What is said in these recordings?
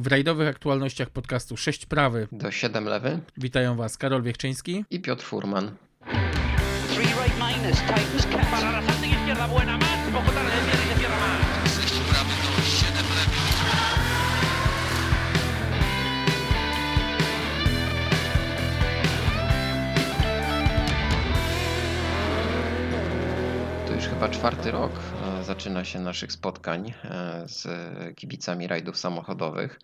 W rajdowych aktualnościach podcastu 6 prawy. Do 7 lewy. Witają Was Karol Wiechczyński. I Piotr Furman. To już chyba czwarty rok zaczyna się naszych spotkań e, z kibicami rajdów samochodowych.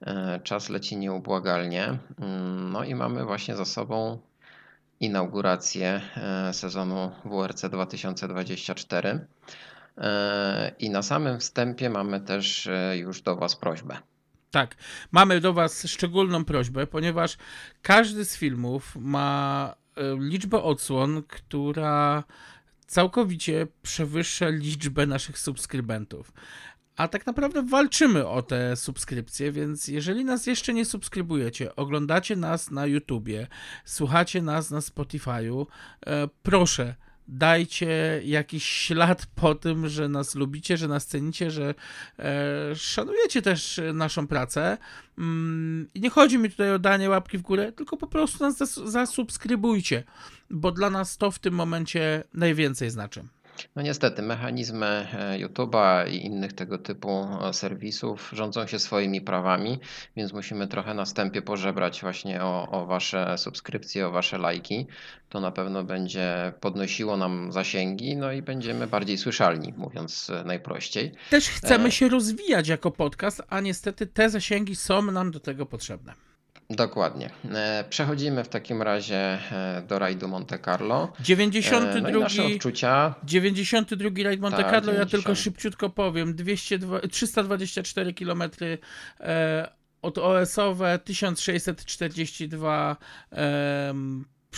E, czas leci nieubłagalnie. Mm, no i mamy właśnie za sobą inaugurację sezonu WRC 2024. I na samym wstępie mamy też już do Was prośbę. Tak, mamy do Was szczególną prośbę, ponieważ każdy z filmów ma liczbę odsłon, która całkowicie przewyższa liczbę naszych subskrybentów. A tak naprawdę walczymy o te subskrypcje, więc jeżeli nas jeszcze nie subskrybujecie, oglądacie nas na YouTubie, słuchacie nas na Spotify'u, e, proszę, dajcie jakiś ślad po tym, że nas lubicie, że nas cenicie, że e, szanujecie też naszą pracę. Mm, I nie chodzi mi tutaj o danie łapki w górę, tylko po prostu nas zas zasubskrybujcie, bo dla nas to w tym momencie najwięcej znaczy. No niestety, mechanizmy e, YouTube'a i innych tego typu e, serwisów rządzą się swoimi prawami, więc musimy trochę na wstępie pożebrać właśnie o, o Wasze subskrypcje, o Wasze lajki. To na pewno będzie podnosiło nam zasięgi, no i będziemy bardziej słyszalni, mówiąc e, najprościej. Też chcemy się rozwijać jako podcast, a niestety te zasięgi są nam do tego potrzebne. Dokładnie. E, przechodzimy w takim razie e, do rajdu Monte Carlo. 92. E, no nasze odczucia. 92 rajd Monte tak, Carlo, ja tylko szybciutko powiem. 200, 324 km od OS-owe, 1642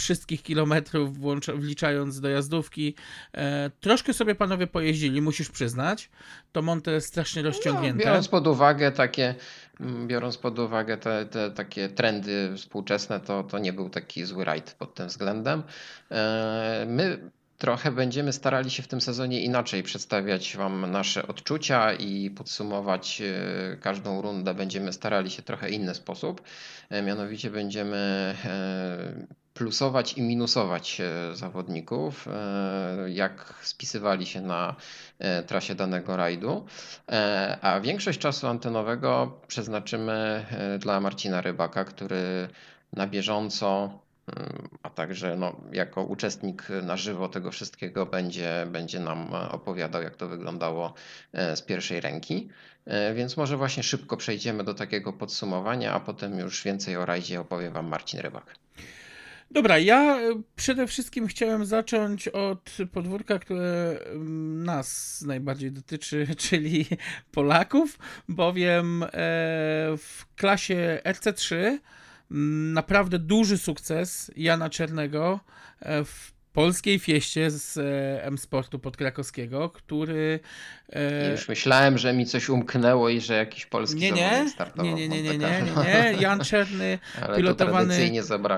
wszystkich kilometrów, wliczając dojazdówki. E, troszkę sobie panowie pojeździli, musisz przyznać. To Monte jest strasznie no, rozciągnięte. No, biorąc pod uwagę takie, mm, biorąc pod uwagę te, te takie trendy współczesne, to, to nie był taki zły rajd pod tym względem. E, my trochę będziemy starali się w tym sezonie inaczej przedstawiać Wam nasze odczucia i podsumować e, każdą rundę. Będziemy starali się trochę inny sposób. Mianowicie będziemy plusować i minusować e, zawodników, e, jak spisywali się na e, trasie danego rajdu. A większość czasu antenowego przeznaczymy dla Marcina Rybaka, który na bieżąco a także no, jako uczestnik na żywo tego wszystkiego będzie, będzie nam opowiadał, jak to wyglądało z pierwszej ręki. Więc może właśnie szybko przejdziemy do takiego podsumowania, a potem już więcej o rajdzie opowie Wam Marcin Rybak. Dobra, ja e, przede wszystkim chciałem zacząć od podwórka, które mm, nas najbardziej dotyczy, czyli Polaków, bowiem e, w klasie RC3 mm, naprawdę duży sukces Jana Czernego e, w polskiej fieście z e, M-Sportu podkrakowskiego, który... E... Już myślałem, że mi coś umknęło i że jakiś polski nie, nie, startował. Nie, nie, nie, nie, nie, nie, nie. Jan Czerny, pilotowany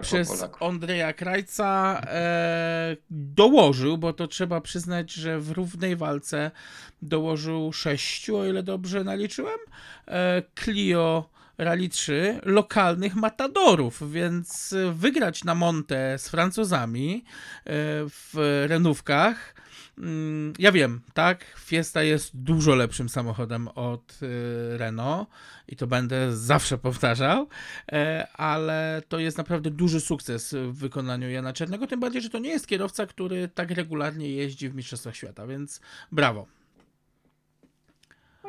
przez Polaków. Andrzeja Krajca e, dołożył, bo to trzeba przyznać, że w równej walce dołożył sześciu, o ile dobrze naliczyłem. E, Clio Rally 3 lokalnych matadorów, więc wygrać na Monte z Francuzami e, w renówkach. Mm, ja wiem, tak, Fiesta jest dużo lepszym samochodem od e, Renault i to będę zawsze powtarzał, e, ale to jest naprawdę duży sukces w wykonaniu Jana Czernego, tym bardziej, że to nie jest kierowca, który tak regularnie jeździ w Mistrzostwach Świata, więc brawo.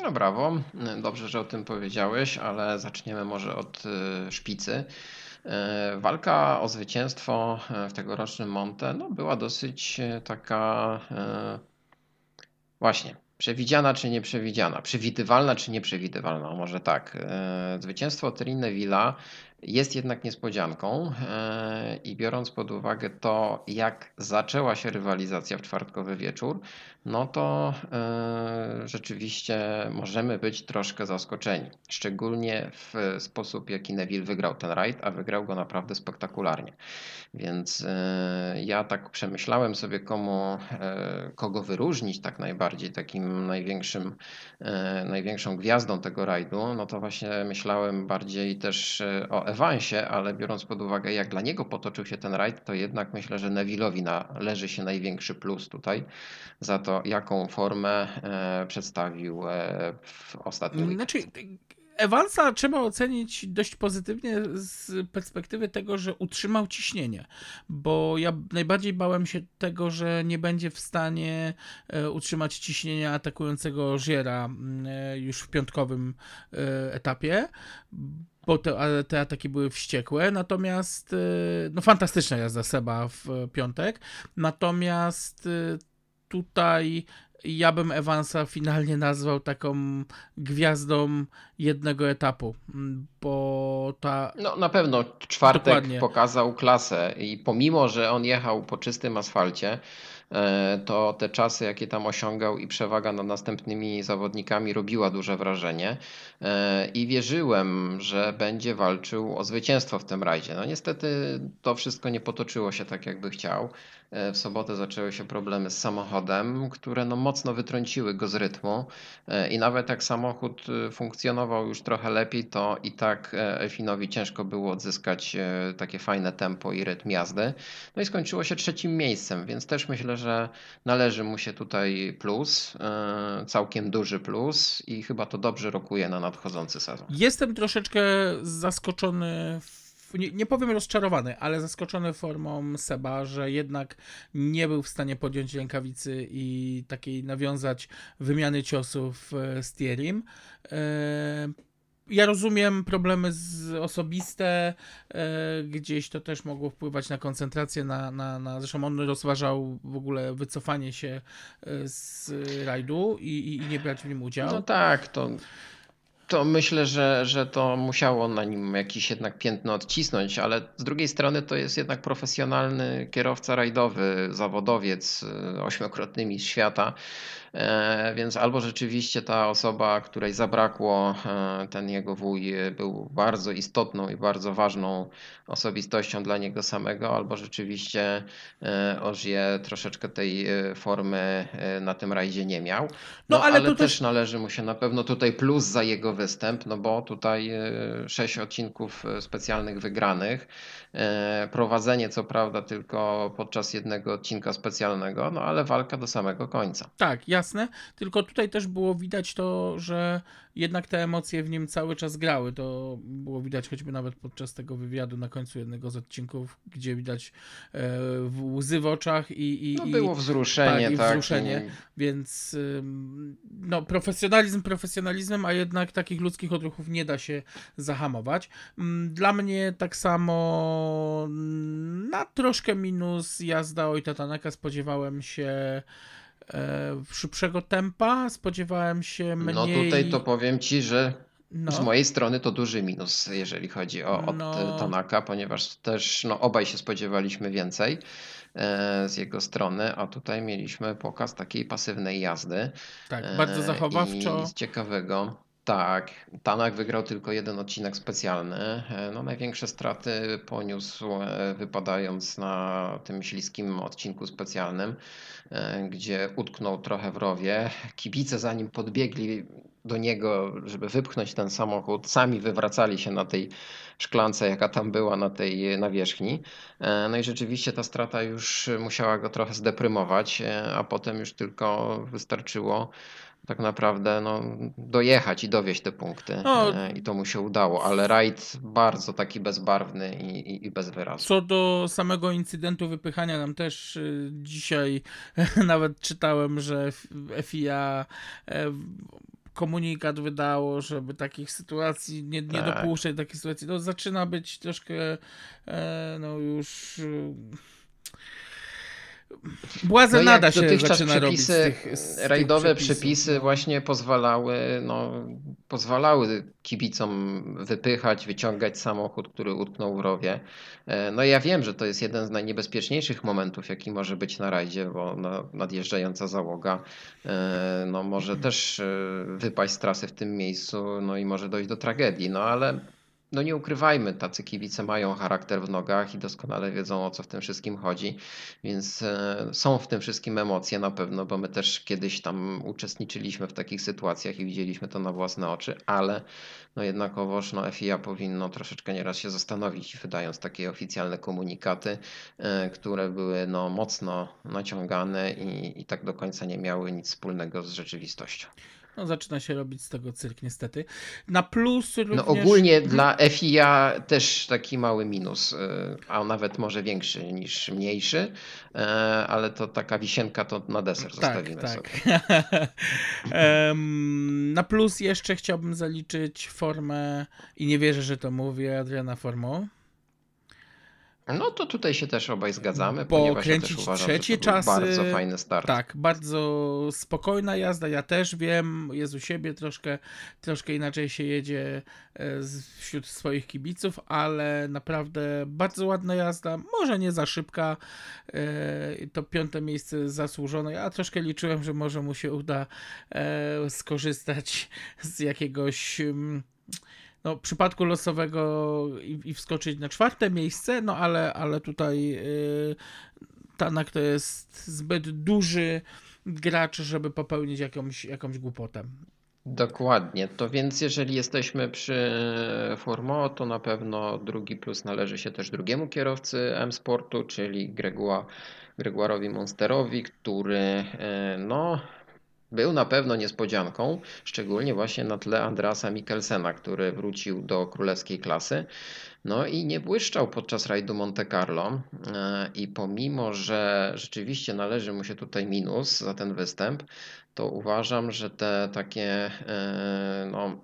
No brawo, dobrze, że o tym powiedziałeś, ale zaczniemy może od y, szpicy. Y, walka o zwycięstwo y, w tegorocznym Monte no, była dosyć taka właśnie przewidziana czy nieprzewidziana, przewidywalna czy nieprzewidywalna, może tak. Zwycięstwo Trine Villa jest jednak niespodzianką e, i biorąc pod uwagę to, jak zaczęła się rywalizacja w czwartkowy wieczór, no to e, rzeczywiście możemy być troszkę zaskoczeni. Szczególnie w sposób, jaki Neville wygrał ten rajd, a wygrał go naprawdę spektakularnie. Więc e, ja tak przemyślałem sobie, komu, kogo wyróżnić tak najbardziej, takim największym, największą gwiazdą tego rajdu, no to właśnie myślałem bardziej też o Evansie, ale biorąc pod uwagę, jak dla niego potoczył się ten rajd, to jednak myślę, że Neville'owi należy się największy plus tutaj za to, jaką formę e, przedstawił e, w ostatnim Znaczy, Evansa trzeba ocenić dość pozytywnie z perspektywy tego, że utrzymał ciśnienie, bo ja najbardziej bałem się tego, że nie będzie w stanie e, utrzymać ciśnienia atakującego Żyra już w piątkowym etapie, bo te, te ataki były wściekłe, natomiast y, no fantastyczna jazda Seba w piątek, natomiast y, tutaj ja bym Evansa finalnie nazwał taką gwiazdą jednego etapu, bo ta... No na pewno czwartek Dokładnie. pokazał klasę i pomimo, że on jechał po czystym asfalcie, to te czasy, jakie tam osiągał i przewaga nad następnymi zawodnikami robiła duże wrażenie e, i wierzyłem, że będzie walczył o zwycięstwo w tym rajdzie. No niestety to wszystko nie potoczyło się tak, jakby chciał. E, w sobotę zaczęły się problemy z samochodem, które no mocno wytrąciły go z rytmu i nawet jak samochód funkcjonował już trochę lepiej, to i tak Elfinowi ciężko było odzyskać takie fajne tempo i rytm jazdy. No i skończyło się trzecim miejscem, więc też myślę, że należy mu się tutaj plus, e, całkiem duży plus i chyba to dobrze rokuje na nadchodzący sezon. Jestem troszeczkę zaskoczony nie, nie, powiem rozczarowany, ale zaskoczony formą Seba, że jednak nie był w stanie podjąć rękawicy i takiej nawiązać wymiany ciosów z Tierim. E, ja rozumiem problemy z osobiste, e, gdzieś to też mogło wpływać na koncentrację, na, na, na zresztą on rozważał w ogóle wycofanie się e, z rajdu i, i nie brać w nim udziału. No tak, to to myślę, że, że to musiało na nim jakieś jednak piętno odcisnąć, ale z drugiej strony to jest jednak profesjonalny kierowca rajdowy, zawodowiec, e, ośmiokrotny mistrz świata. E, więc albo rzeczywiście ta osoba, której zabrakło, e, ten jego wuj był bardzo istotną i bardzo ważną osobistością dla niego samego, albo rzeczywiście Ożie troszeczkę tej formy na tym rajdzie nie miał. No, no ale, ale też... też należy mu się na pewno tutaj plus za jego występ, no bo tutaj e, sześć odcinków e, specjalnych wygranych. E, prowadzenie co prawda tylko podczas jednego odcinka specjalnego, no ale walka do samego końca. Tak, jasne. Tylko tutaj też było widać to, że jednak te emocje w nim cały czas grały. To było widać choćby nawet podczas tego wywiadu na końcu jednego z odcinków, gdzie widać e, łzy w oczach i. i no było wzruszenie, tak. I tak, wzruszenie, więc no, profesjonalizm profesjonalizmem, a jednak takich ludzkich odruchów nie da się zahamować. Dla mnie tak samo na troszkę minus jazda Ojta Tanaka spodziewałem się szybszego tempa, spodziewałem się mniej... No tutaj to powiem Ci, że no. Z mojej strony to duży minus, jeżeli chodzi o, o no. Tanaka, ponieważ też no, obaj się spodziewaliśmy więcej e, z jego strony, a tutaj mieliśmy pokaz takiej pasywnej jazdy. Tak, bardzo e, zachowawczo. I z ciekawego. Tak, Tanak wygrał tylko jeden odcinek specjalny. E, no, największe straty poniósł e, wypadając na tym śliskim odcinku specjalnym, e, gdzie utknął trochę w rowie. Kibice zanim podbiegli do niego, żeby wypchnąć ten samochód, sami wywracali się na tej szklance, jaka tam była na tej nawierzchni. No i rzeczywiście ta strata już musiała go trochę zdeprymować, a potem już tylko wystarczyło tak naprawdę no, dojechać i dowieść te punkty. No, e, I to mu się udało, ale rajd bardzo taki bezbarwny i, i, i bez wyrazu. Co do samego incydentu wypychania, nam też y, dzisiaj nawet czytałem, że FIA e, komunikat wydało, żeby takich sytuacji nie, nie tak. dopuszczać takich sytuacji. No zaczyna być troszkę e, no już Błazen no się dotychczas zaczyna przepisy, robić z tych, z rajdowe przepisy właśnie pozwalały no, pozwalały kibicom wypychać, wyciągać samochód, który utknął w rowie. E, no ja wiem, że to jest jeden z najniebezpieczniejszych momentów, jaki może być na rajdzie, bo nadjeżdżająca załoga e, no może też e, wypaść z trasy w tym miejscu, no i może dojść do tragedii. No ale no nie ukrywajmy, tacy kibice mają charakter w nogach i doskonale wiedzą o co w tym wszystkim chodzi, więc e, są w tym wszystkim emocje na pewno, bo my też kiedyś tam uczestniczyliśmy w takich sytuacjach i widzieliśmy to na własne oczy, ale no jednakowoż no FIA powinno troszeczkę nieraz się zastanowić, wydając takie oficjalne komunikaty, e, które były no mocno naciągane i, i tak do końca nie miały nic wspólnego z rzeczywistością. No, zaczyna się robić z tego cyrk, niestety. Na plus no, również... No ogólnie dla FIA też taki mały minus, y, a nawet może większy niż mniejszy, y, ale to taka wisienka to na deser tak, zostawimy tak. sobie. na plus jeszcze chciałbym zaliczyć formę, i nie wierzę, że to mówię, Adriana Formą. No to tutaj się też obaj zgadzamy, bo ponieważ kręcić ja też uważam, trzecie czasy. Bardzo fajny start. Tak, bardzo spokojna jazda. Ja też wiem, jest u siebie troszkę, troszkę inaczej się jedzie e, wśród swoich kibiców, ale naprawdę bardzo ładna jazda. Może nie za szybka. E, to piąte miejsce zasłużone. Ja troszkę liczyłem, że może mu się uda e, skorzystać z jakiegoś mm, no, przypadku losowego i, i, wskoczyć na czwarte miejsce, no ale, ale tutaj yy, Tanak to jest zbyt duży gracz, żeby popełnić jakąś, jakąś głupotę. Dokładnie. To więc jeżeli jesteśmy przy Formo, to na pewno drugi plus należy się też drugiemu kierowcy M-Sportu, czyli Gregua, Gregoirowi Monsterowi, który e, no był na pewno niespodzianką, szczególnie właśnie na tle Andrasa Mikkelsena, który wrócił do królewskiej klasy. No i nie błyszczał podczas rajdu Monte Carlo e, i pomimo, że rzeczywiście należy mu się tutaj minus za ten występ, to uważam, że te takie e, no,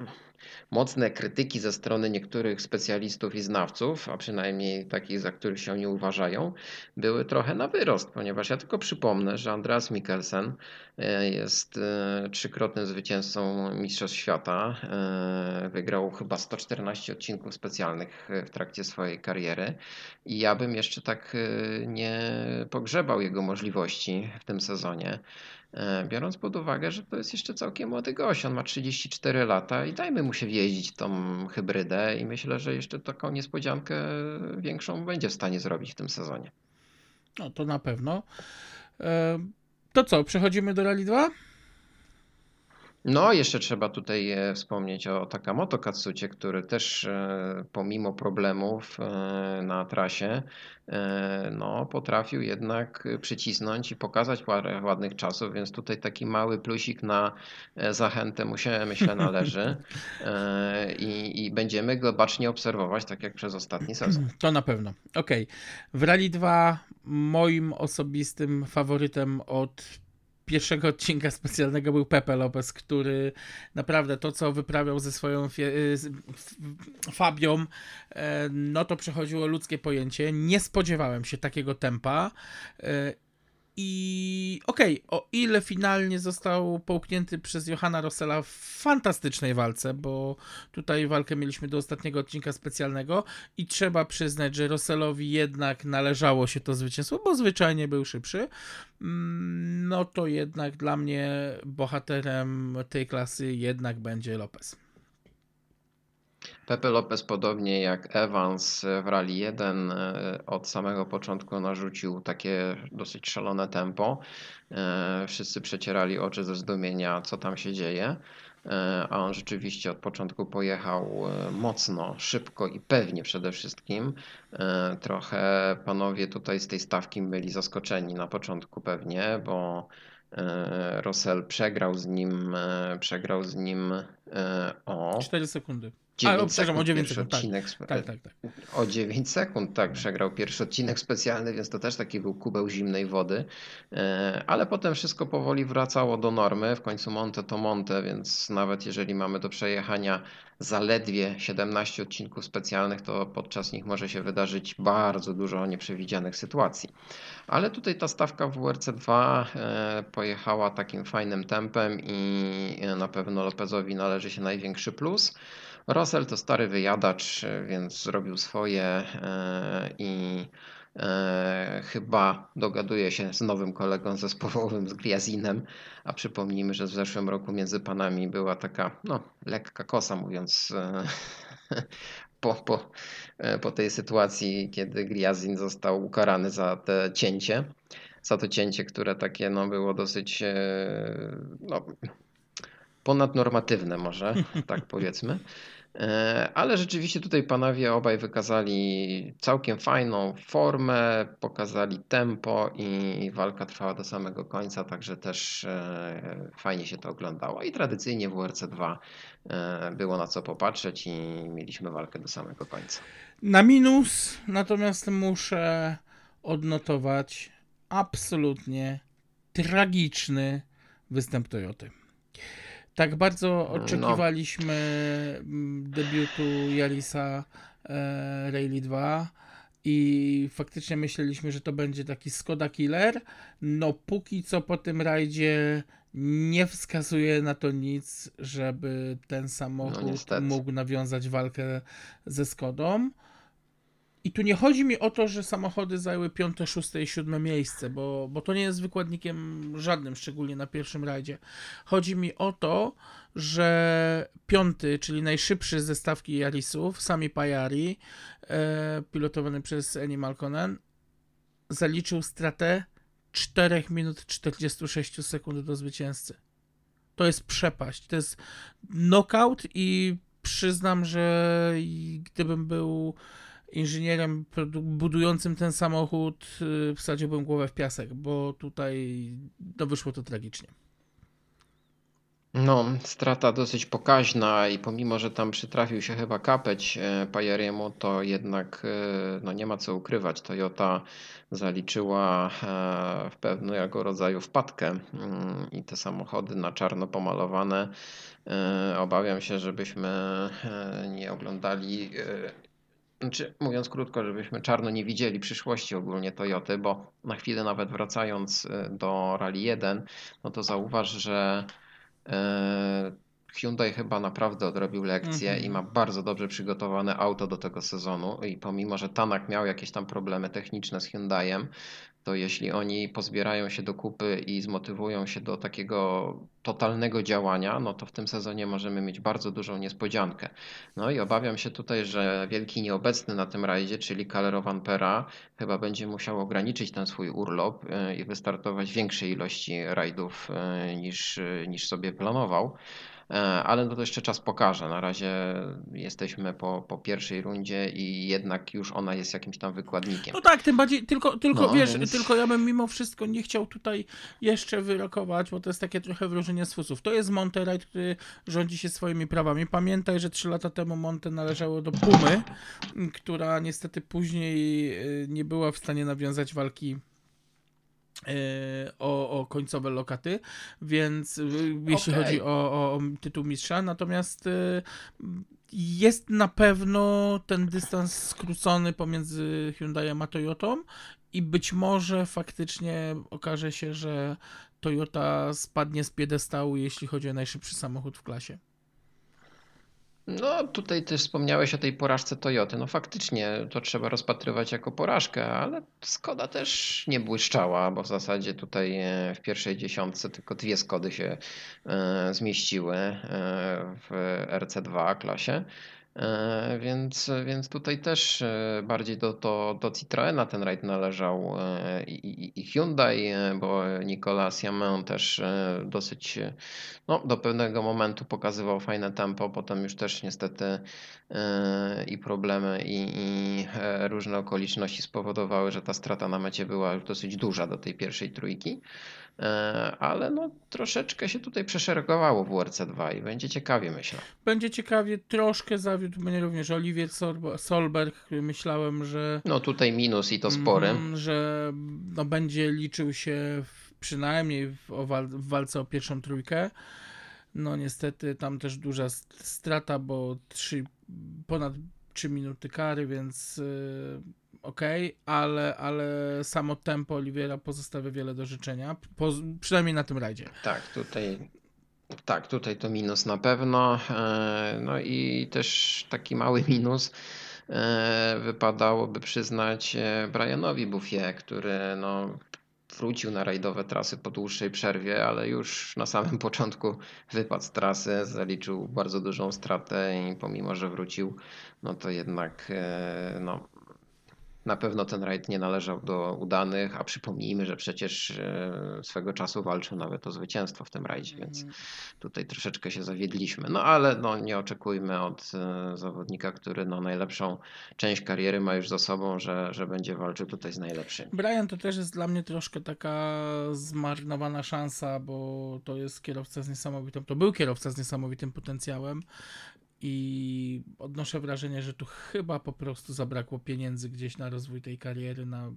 mocne krytyki ze strony niektórych specjalistów i znawców, a przynajmniej takich, za których się nie uważają, były trochę na wyrost, ponieważ ja tylko przypomnę, że Andreas Mikkelsen e, jest e, trzykrotnym zwycięzcą Mistrzostw Świata. E, wygrał chyba 114 odcinków specjalnych w trakcie swojej kariery i ja bym jeszcze tak nie pogrzebał jego możliwości w tym sezonie. E, biorąc pod uwagę, że to jest jeszcze całkiem młody gość, on ma 34 lata i dajmy mu się wjeździć tą hybrydę i myślę, że jeszcze taką niespodziankę większą będzie w stanie zrobić w tym sezonie. No to na pewno. E, to co, przechodzimy do Rally 2? No, jeszcze trzeba tutaj e, wspomnieć o Takamoto Katsucie, który też e, pomimo problemów e, na trasie no, potrafił jednak przycisnąć i pokazać parę ładnych czasów, więc tutaj taki mały plusik na zachętę mu się myślę należy i, i będziemy go bacznie obserwować, tak jak przez ostatni sezon. To na pewno. Okej. Okay. W Rally 2 moim osobistym faworytem od pierwszego odcinka specjalnego był Pepe Lopez, który naprawdę to, co wyprawiał ze swoją y, Fabią, e, no to przechodziło ludzkie pojęcie. Nie spodziewałem się takiego tempa e, i okej, okay, o ile finalnie został połknięty przez Johanna Rossella w fantastycznej walce, bo tutaj walkę mieliśmy do ostatniego odcinka specjalnego i trzeba przyznać, że Rossellowi jednak należało się to zwycięstwo, bo zwyczajnie był szybszy. Mm, no to jednak dla mnie bohaterem tej klasy jednak będzie Lopez. Pepe Lopez, podobnie jak Evans w Rally 1, e, od samego początku narzucił takie dosyć szalone tempo. E, wszyscy przecierali oczy ze zdumienia, co tam się dzieje. E, a on rzeczywiście od początku pojechał mocno, szybko i pewnie przede wszystkim. Trochę panowie tutaj z tej stawki byli zaskoczeni na początku pewnie, bo Russell przegrał z nim, przegrał z nim o 4 sekundy. 9 A, sekund, o 9 sekund, tak. odcinek. Tak, tak, tak, O 9 sekund, tak, przegrał pierwszy odcinek specjalny, więc to też taki był kubeł zimnej wody. E, ale potem wszystko powoli wracało do normy. W końcu Monte to Monte, więc nawet jeżeli mamy do przejechania zaledwie 17 odcinków specjalnych, to podczas nich może się wydarzyć bardzo dużo nieprzewidzianych sytuacji. Ale tutaj ta stawka w WRC2 e, pojechała takim fajnym tempem i na pewno Lopezowi należy się największy plus. Russell to stary wyjadacz, więc zrobił swoje i E, chyba dogaduje się z nowym kolegą zespołowym, z Griazinem, a przypomnijmy, że w zeszłym roku między panami była taka no, lekka kosa, mówiąc e, po, po, e, po tej sytuacji, kiedy Griazin został ukarany za te cięcie, za to cięcie, które takie no, było dosyć no, ponadnormatywne może, tak powiedzmy. E, ale rzeczywiście tutaj panowie obaj wykazali całkiem fajną formę, pokazali tempo i walka trwała do samego końca, także też e, fajnie się to oglądało. I tradycyjnie w WRC2 e, było na co popatrzeć i mieliśmy walkę do samego końca. Na minus natomiast muszę odnotować absolutnie tragiczny występ Toyoty. Tak bardzo no. oczekiwaliśmy no. debiutu Jarisa e, Rally 2 i faktycznie myśleliśmy, że to będzie taki Skoda Killer. No póki co po tym rajdzie nie wskazuje na to nic, żeby ten samochód no, mógł nawiązać walkę ze Skodą. I tu nie chodzi mi o to, że samochody zajęły piąte, szóste i siódme miejsce, bo, bo to nie jest wykładnikiem żadnym, szczególnie na pierwszym rajdzie. Chodzi mi o to, że piąty, czyli najszybszy ze stawki Yarisów, Sami Pajari, e, pilotowany przez Eni Malkonen, zaliczył stratę 4 minut 46 sekund do zwycięzcy. To jest przepaść, to jest knockout i przyznam, że gdybym był inżynierem budującym ten samochód y, wsadziłbym głowę w piasek, bo tutaj no, wyszło to tragicznie. No, strata dosyć pokaźna i pomimo, że tam przytrafił się chyba kapeć e, Pajeriemu, to jednak e, no nie ma co ukrywać. Toyota zaliczyła e, w pewnego rodzaju wpadkę mm, i te samochody na czarno pomalowane. Obawiam się, żebyśmy nie oglądali znaczy, mówiąc krótko, żebyśmy czarno nie widzieli przyszłości ogólnie Toyoty, bo na chwilę nawet wracając y, do Rally 1, no to zauważ, że y, Hyundai chyba naprawdę odrobił lekcję -hmm. i ma bardzo dobrze przygotowane auto do tego sezonu i pomimo, że Tanak miał jakieś tam problemy techniczne z Hyundaiem, to jeśli oni pozbierają się do kupy i zmotywują się do takiego totalnego działania, no to w tym sezonie możemy mieć bardzo dużą niespodziankę. No i obawiam się tutaj, że wielki nieobecny na tym rajdzie, czyli Calero Pera, chyba będzie musiał ograniczyć ten swój urlop y, i wystartować większej ilości rajdów y, niż, niż sobie planował. E, ale no to jeszcze czas pokaże. Na razie jesteśmy po, po pierwszej rundzie i jednak już ona jest jakimś tam wykładnikiem. No tak, tym bardziej, tylko, tylko no, wiesz, więc... tylko ja bym mimo wszystko nie chciał tutaj jeszcze wyrokować, bo to jest takie trochę wróżenie z fusów. To jest Monterey, który rządzi się swoimi prawami. Pamiętaj, że trzy lata temu Monte należało do Pumy, która niestety później y, nie była w stanie nawiązać walki o, o końcowe lokaty, więc e, jeśli okay. chodzi o, o, o, tytuł mistrza, natomiast e, jest na pewno ten dystans skrócony pomiędzy Hyundaiem a Toyotą i być może faktycznie okaże się, że Toyota spadnie z piedestału, jeśli chodzi o najszybszy samochód w klasie. No, tutaj też wspomniałeś o tej porażce Toyoty. No faktycznie to trzeba rozpatrywać jako porażkę, ale Skoda też nie błyszczała, bo w zasadzie tutaj e, w pierwszej dziesiątce tylko dwie Skody się e, zmieściły e, w RC2 klasie. E, więc, więc tutaj też e, bardziej do, do, do Citroena ten rajd należał e, i, i Hyundai, bo Nicolas Yamin też dosyć no, do pewnego momentu pokazywał fajne tempo, potem już też niestety i problemy i, i różne okoliczności spowodowały, że ta strata na mecie była już dosyć duża do tej pierwszej trójki. E, ale no troszeczkę się tutaj przeszeregowało w WRC2 i będzie ciekawie, myślę. Będzie ciekawie, troszkę zawiódł mnie również Oliwier Solberg, myślałem, że... No tutaj minus i to spory. Mm, że no, będzie liczył się w, przynajmniej w, wal, w walce o pierwszą trójkę. No niestety tam też duża strata, bo 3, ponad 3 minuty kary, więc yy, ok, ale, ale samo tempo Oliwiera pozostawia wiele do życzenia, po, przynajmniej na tym rajdzie. Tak, tutaj Tak, tutaj to minus na pewno. E, no i też taki mały minus e, wypadałoby przyznać Brianowi Buffie, który no, wrócił na rajdowe trasy po dłuższej przerwie, ale już na samym początku wypadł z trasy, zaliczył bardzo dużą stratę i pomimo, że wrócił, no to jednak no, na pewno ten rajd nie należał do udanych, a przypomnijmy, że przecież e, swego czasu walczył nawet o zwycięstwo w tym rajdzie, więc mhm. tutaj troszeczkę się zawiedliśmy. No ale no, nie oczekujmy od e, zawodnika, który no, najlepszą część kariery ma już za sobą, że, że będzie walczył tutaj z najlepszymi. Brian to też jest dla mnie troszkę taka zmarnowana szansa, bo to jest kierowca z niesamowitym, to był kierowca z niesamowitym potencjałem i odnoszę wrażenie, że tu chyba po prostu zabrakło pieniędzy gdzieś na rozwój tej kariery, na,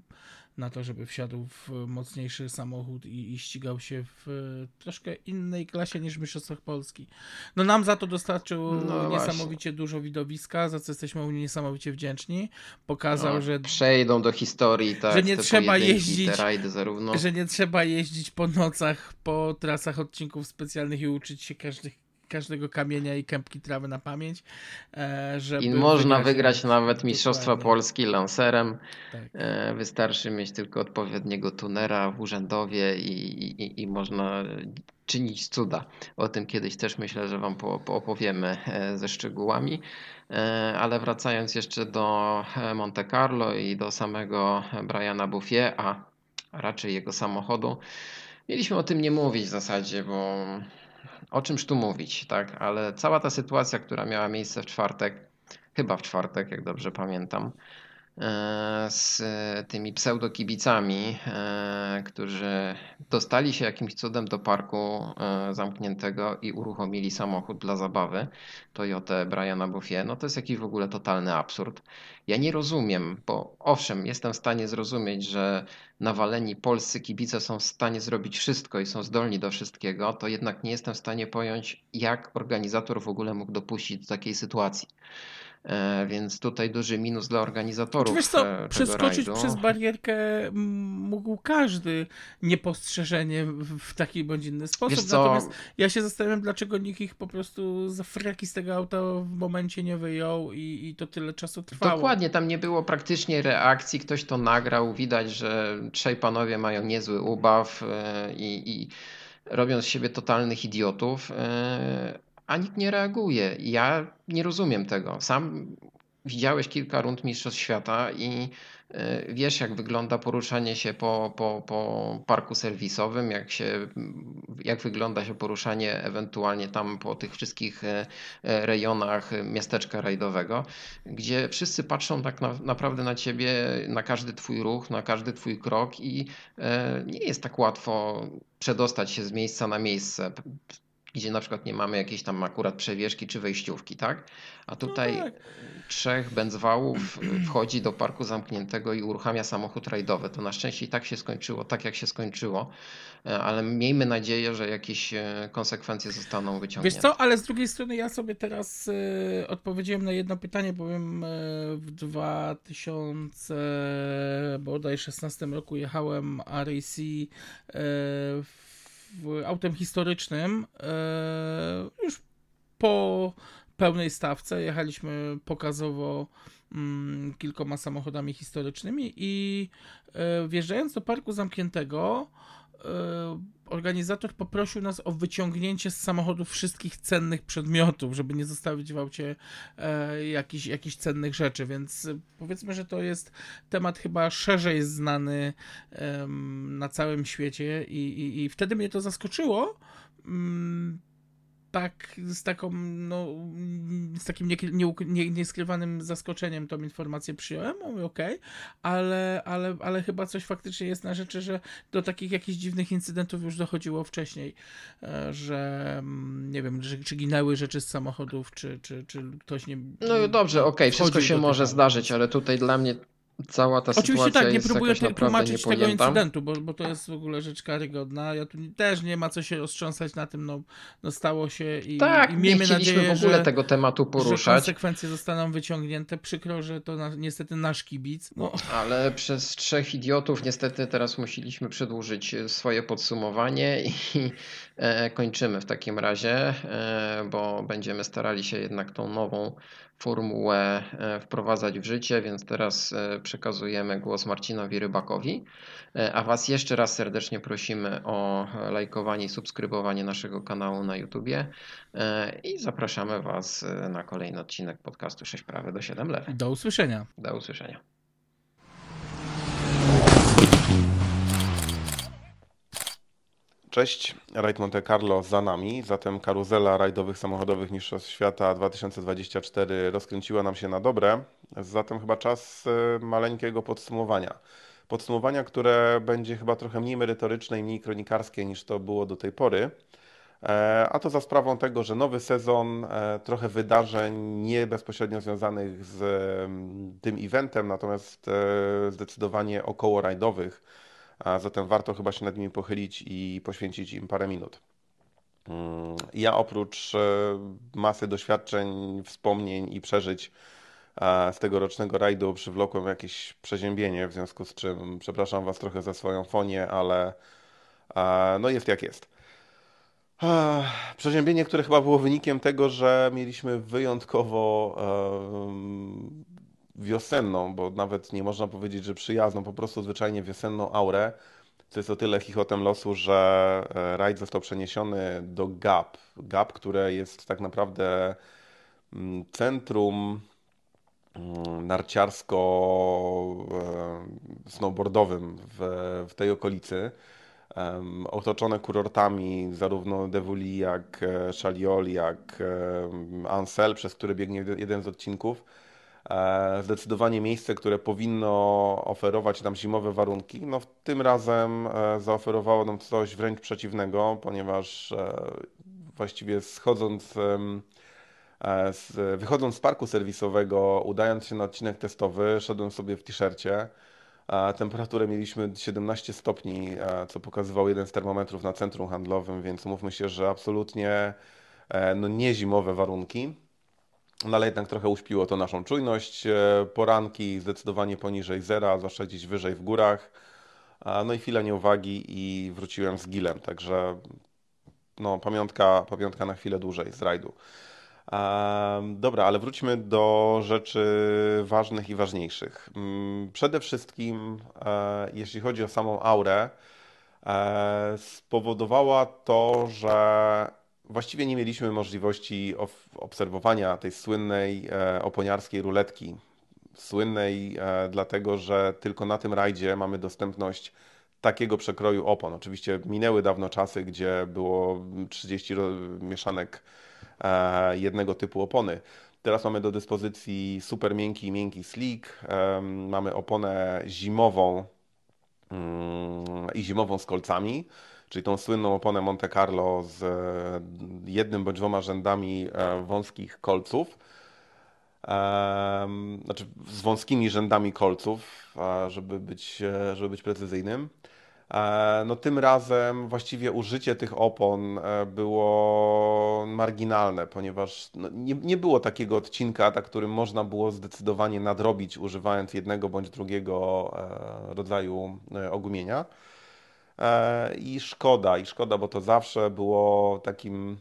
na to, żeby wsiadł w mocniejszy samochód i, i ścigał się w troszkę innej klasie niż w Mistrzostwach Polski. No nam za to dostarczył no niesamowicie dużo widowiska, za co jesteśmy mu niesamowicie wdzięczni. Pokazał, no, że przejdą do historii, tak, że nie trzeba jeździć, że nie trzeba jeździć po nocach po trasach odcinków specjalnych i uczyć się każdych każdego kamienia i kępki trawy na pamięć. E, żeby I można wygrać, wygrać nawet Mistrzostwa Polski lancerem. Tak. E, wystarczy mieć tylko odpowiedniego tunera w urzędowie i, i, i można czynić cuda. O tym kiedyś też myślę, że Wam opowiemy e, ze szczegółami. Ale wracając jeszcze do Monte Carlo i do samego Briana Buffie, a raczej jego samochodu, mieliśmy o tym nie mówić w zasadzie, bo o czymś tu mówić, tak? Ale cała ta sytuacja, która miała miejsce w czwartek, chyba w czwartek, jak dobrze pamiętam, z tymi pseudokibicami, e, którzy dostali się jakimś cudem do parku e, zamkniętego i uruchomili samochód dla zabawy Toyota Briana Buffie, no to jest jakiś w ogóle totalny absurd. Ja nie rozumiem, bo owszem, jestem w stanie zrozumieć, że nawaleni polscy kibice są w stanie zrobić wszystko i są zdolni do wszystkiego, to jednak nie jestem w stanie pojąć, jak organizator w ogóle mógł dopuścić do takiej sytuacji. E, więc tutaj duży minus dla organizatorów. Wiesz co, e, przeskoczyć rajdu. przez barierkę mógł każdy niepostrzeżenie w taki bądź inny sposób. Natomiast ja się zastanawiam, dlaczego nikt ich po prostu za fraki z tego auta w momencie nie wyjął i, i to tyle czasu trwało. Dokładnie, tam nie było praktycznie reakcji. Ktoś to nagrał. Widać, że trzej panowie mają niezły ubaw e, i, i robią z siebie totalnych idiotów a nikt nie reaguje. Ja nie rozumiem tego. Sam widziałeś kilka rund Mistrzostw Świata i e, wiesz, jak wygląda poruszanie się po, po, po parku serwisowym, jak, się, jak wygląda się poruszanie ewentualnie tam po tych wszystkich e, e, rejonach miasteczka rajdowego, gdzie wszyscy patrzą tak na, naprawdę na ciebie, na każdy twój ruch, na każdy twój krok i nie jest tak łatwo przedostać się z miejsca na miejsce gdzie na przykład nie mamy jakiejś tam akurat przewieszki czy wejściówki, tak? A tutaj no tak. trzech będzwałów wchodzi do parku zamkniętego i uruchamia samochód rajdowy. To na szczęście i tak się skończyło, tak jak się skończyło, e, ale miejmy nadzieję, że jakieś e, konsekwencje zostaną wyciągnięte. Wiesz co, ale z drugiej strony ja sobie teraz y, odpowiedziałem na jedno pytanie, bowiem w 2016 roku jechałem RAC w autem historycznym e, już po pełnej stawce. Jechaliśmy pokazowo mm, kilkoma samochodami historycznymi i e, wjeżdżając do parku zamkniętego, organizator poprosił nas o wyciągnięcie z samochodu wszystkich cennych przedmiotów, żeby nie zostawić w aucie e, jakichś, jakichś cennych rzeczy, więc powiedzmy, że to jest temat chyba szerzej znany e, na całym świecie i, i, i wtedy mnie to zaskoczyło. Mm, tak z taką, no, z takim nie, nie, nie, nieskrywanym zaskoczeniem tą informację przyjąłem, mówię okej, okay, ale, ale, ale chyba coś faktycznie jest na rzeczy, że do takich jakichś dziwnych incydentów już dochodziło wcześniej, e, że mm, nie wiem, czy, czy ginęły rzeczy z samochodów, czy, czy, czy ktoś nie... No dobrze, okej, okay, wszystko się może zdarzyć, ale tutaj dla mnie cała ta Oczywiście sytuacja tak, nie próbuję te, tłumaczyć tego incydentu, bo, bo to jest w ogóle rzecz karygodna. Ja tu też nie ma co się roztrząsać na tym, no, no stało się i, tak, i miejmy nie nadzieję, w ogóle że, tego tematu poruszać. Że konsekwencje zostaną wyciągnięte. Przykro, że to na, niestety nasz kibic. No. Ale przez trzech idiotów niestety teraz musieliśmy przedłużyć swoje podsumowanie i e, kończymy w takim razie, e, bo będziemy starali się jednak tą nową formułę e, wprowadzać w życie, więc teraz e, przekazujemy głos Marcinowi Rybakowi. E, a Was jeszcze raz serdecznie prosimy o lajkowanie i subskrybowanie naszego kanału na YouTubie i zapraszamy Was na kolejny odcinek podcastu 6 prawy do 7 lewe. Do usłyszenia. Do usłyszenia. Cześć, Rajd Monte Carlo za nami, zatem karuzela rajdowych samochodowych Mistrzostw Świata 2024 rozkręciła nam się na dobre, zatem chyba czas e, maleńkiego podsumowania. Podsumowania, które będzie chyba trochę mniej merytoryczne i mniej kronikarskie niż to było do tej pory, e, a to za sprawą tego, że nowy sezon, e, trochę wydarzeń nie bezpośrednio związanych z tym eventem, natomiast zdecydowanie około rajdowych a zatem warto chyba się nad nimi pochylić i poświęcić im parę minut. Mm, ja oprócz e, masy doświadczeń, wspomnień i przeżyć z tegorocznego rajdu przywlokłem jakieś przeziębienie, w związku z czym przepraszam Was trochę za swoją fonię, ale no jest jak jest. Przeziębienie, które chyba było wynikiem tego, że mieliśmy wyjątkowo wiosenną, bo nawet nie można powiedzieć, że przyjazną, po prostu zwyczajnie wiosenną aurę. To jest o tyle chichotem losu, że e, rajd został przeniesiony do GAP. GAP, które jest tak naprawdę mm, centrum mm, narciarsko-snowboardowym w, w tej okolicy. Otoczone kurortami zarówno Devuli, jak e, Chaliol, jak Ansel, przez który biegnie jeden z odcinków E, zdecydowanie miejsce, które powinno oferować nam zimowe warunki, no tym razem e, zaoferowało nam coś wręcz przeciwnego, ponieważ e, właściwie schodząc, wychodząc z parku serwisowego, udając się na odcinek testowy, szedłem sobie w t-shircie. Temperaturę mieliśmy 17 stopni, co pokazywał jeden z termometrów na centrum handlowym, więc mówmy się, że absolutnie no, nie zimowe warunki. No ale jednak trochę uśpiło to naszą czujność. E, poranki zdecydowanie poniżej zera, zwłaszcza gdzieś wyżej w górach. No i chwila nieuwagi i wróciłem z gilem, także no, pamiątka, pamiątka na chwilę dłużej z rajdu. Dobra, ale wróćmy do rzeczy ważnych i ważniejszych. Mm, przede wszystkim, e, jeśli chodzi o samą aurę, e, spowodowała to, że właściwie nie mieliśmy możliwości obserwowania tej słynnej e, oponiarskiej ruletki. Słynnej e, dlatego, że tylko na tym rajdzie mamy dostępność takiego przekroju opon. Oczywiście minęły dawno czasy, gdzie było 30 mieszanek e, jednego typu opony. Teraz mamy do dyspozycji super miękki i miękki slick. Mamy oponę zimową mm, i zimową z kolcami czyli tą słynną oponę Monte Carlo z e, jednym bądź dwoma rzędami e, wąskich kolców. Znaczy z wąskimi rzędami kolców, żeby być, e, żeby być precyzyjnym. No tym razem właściwie użycie tych opon było marginalne, ponieważ no, nie, nie było takiego odcinka, na którym można było zdecydowanie nadrobić używając jednego bądź drugiego rodzaju ogumienia. E, I szkoda, i szkoda, bo to zawsze było takim,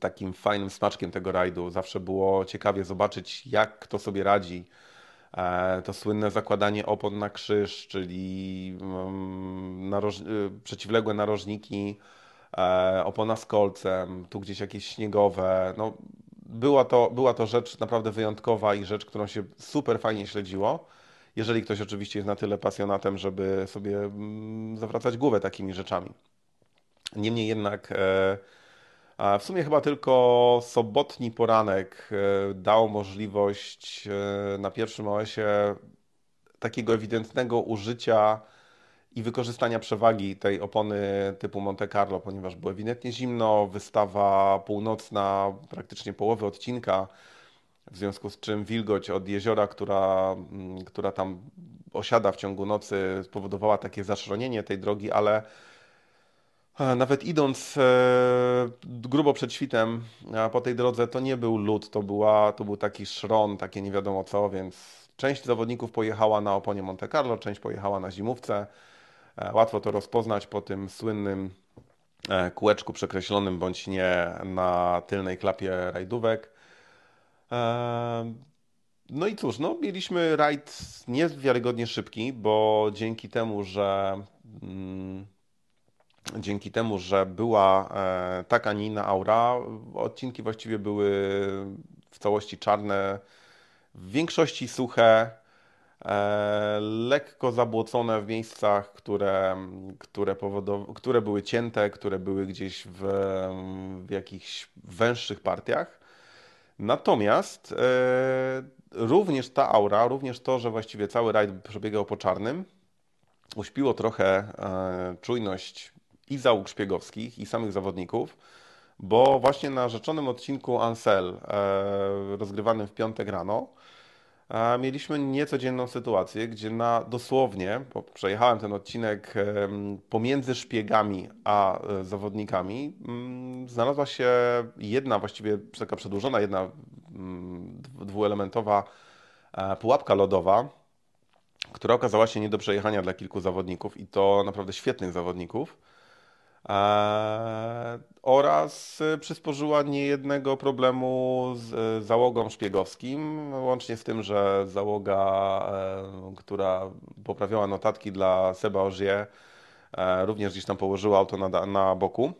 takim fajnym smaczkiem tego rajdu. Zawsze było ciekawie zobaczyć, jak kto sobie radzi. E, to słynne zakładanie opon na krzyż, czyli mm, naroż... Y, przeciwległe narożniki, e, opona z kolcem, tu gdzieś jakieś śniegowe. No, była, to, była to rzecz naprawdę wyjątkowa i rzecz, którą się super fajnie śledziło jeżeli ktoś oczywiście jest na tyle pasjonatem, żeby sobie mm, zawracać głowę takimi rzeczami. Niemniej jednak e, w sumie chyba tylko sobotni poranek e, dał możliwość e, na pierwszym OS-ie takiego ewidentnego użycia i wykorzystania przewagi tej opony typu Monte Carlo, ponieważ było ewidentnie zimno, wystawa północna, praktycznie połowy odcinka w związku z czym wilgoć od jeziora, która, mm, która tam osiada w ciągu nocy, spowodowała takie zaszronienie tej drogi, ale e, nawet idąc e, grubo przed świtem po tej drodze, to nie był lód, to, była, to był taki szron, takie nie wiadomo co, więc część zawodników pojechała na oponie Monte Carlo, część pojechała na zimówce. E, łatwo to rozpoznać po tym słynnym kółeczku przekreślonym bądź nie na tylnej klapie rajdówek. No i cóż, no, mieliśmy rajd niewiarygodnie szybki, bo dzięki temu, że mm, dzięki temu, że była e, taka, nie inna aura, odcinki właściwie były w całości czarne, w większości suche, e, lekko zabłocone w miejscach, które, które, które były cięte, które były gdzieś w, w jakichś węższych partiach. Natomiast e, również ta aura, również to, że właściwie cały rajd przebiegał po czarnym, uśpiło trochę e, czujność i załóg szpiegowskich, i samych zawodników, bo właśnie na rzeczonym odcinku Ansel, e, rozgrywanym w piątek rano, mieliśmy niecodzienną sytuację, gdzie na dosłownie, bo przejechałem ten odcinek pomiędzy szpiegami a e, zawodnikami, mm, znalazła się jedna, właściwie taka przedłużona, jedna mm, dwuelementowa e, pułapka lodowa, która okazała się nie do przejechania dla kilku zawodników i to naprawdę świetnych zawodników. E, oraz przysporzyła niejednego problemu z e, załogą szpiegowskim, łącznie z tym, że załoga, e, która poprawiała notatki dla Seba Ogier, również gdzieś tam położyła auto na, na boku.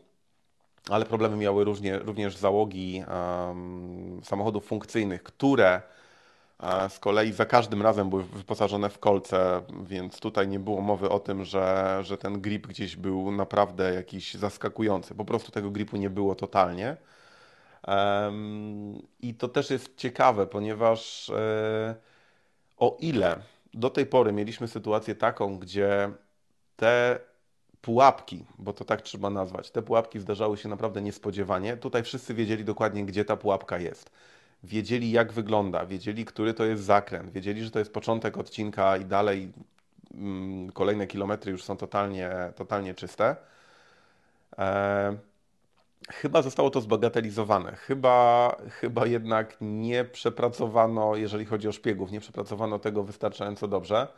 Ale problemy miały również, również załogi um, samochodów funkcyjnych, które z kolei za każdym razem były wyposażone w kolce, więc tutaj nie było mowy o tym, że, że ten grip gdzieś był naprawdę jakiś zaskakujący. Po prostu tego gripu nie było totalnie. I to też jest ciekawe, ponieważ e, o ile do tej pory mieliśmy sytuację taką, gdzie te pułapki, bo to tak trzeba nazwać, te pułapki zdarzały się naprawdę niespodziewanie, tutaj wszyscy wiedzieli dokładnie, gdzie ta pułapka jest wiedzieli jak wygląda, wiedzieli, który to jest zakręt, wiedzieli, że to jest początek odcinka i dalej mm, kolejne kilometry już są totalnie, totalnie czyste. E, chyba zostało to zbagatelizowane. Chyba, chyba jednak nie przepracowano, jeżeli chodzi o szpiegów, nie przepracowano tego wystarczająco dobrze.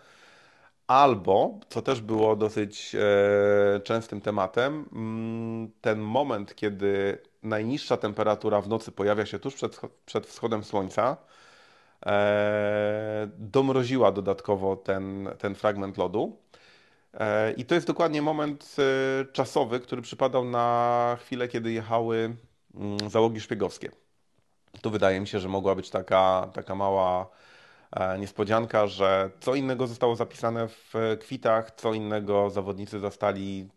Albo, co też było dosyć e, częstym tematem, mm, ten moment, kiedy najniższa temperatura w nocy pojawia się tuż przed, przed wschodem słońca, e, domroziła dodatkowo ten, ten fragment lodu. E, I to jest dokładnie moment e, czasowy, który przypadał na chwilę, kiedy jechały mm, załogi szpiegowskie. Tu wydaje mi się, że mogła być taka, taka mała e, niespodzianka, że co innego zostało zapisane w kwitach, co innego zawodnicy zastali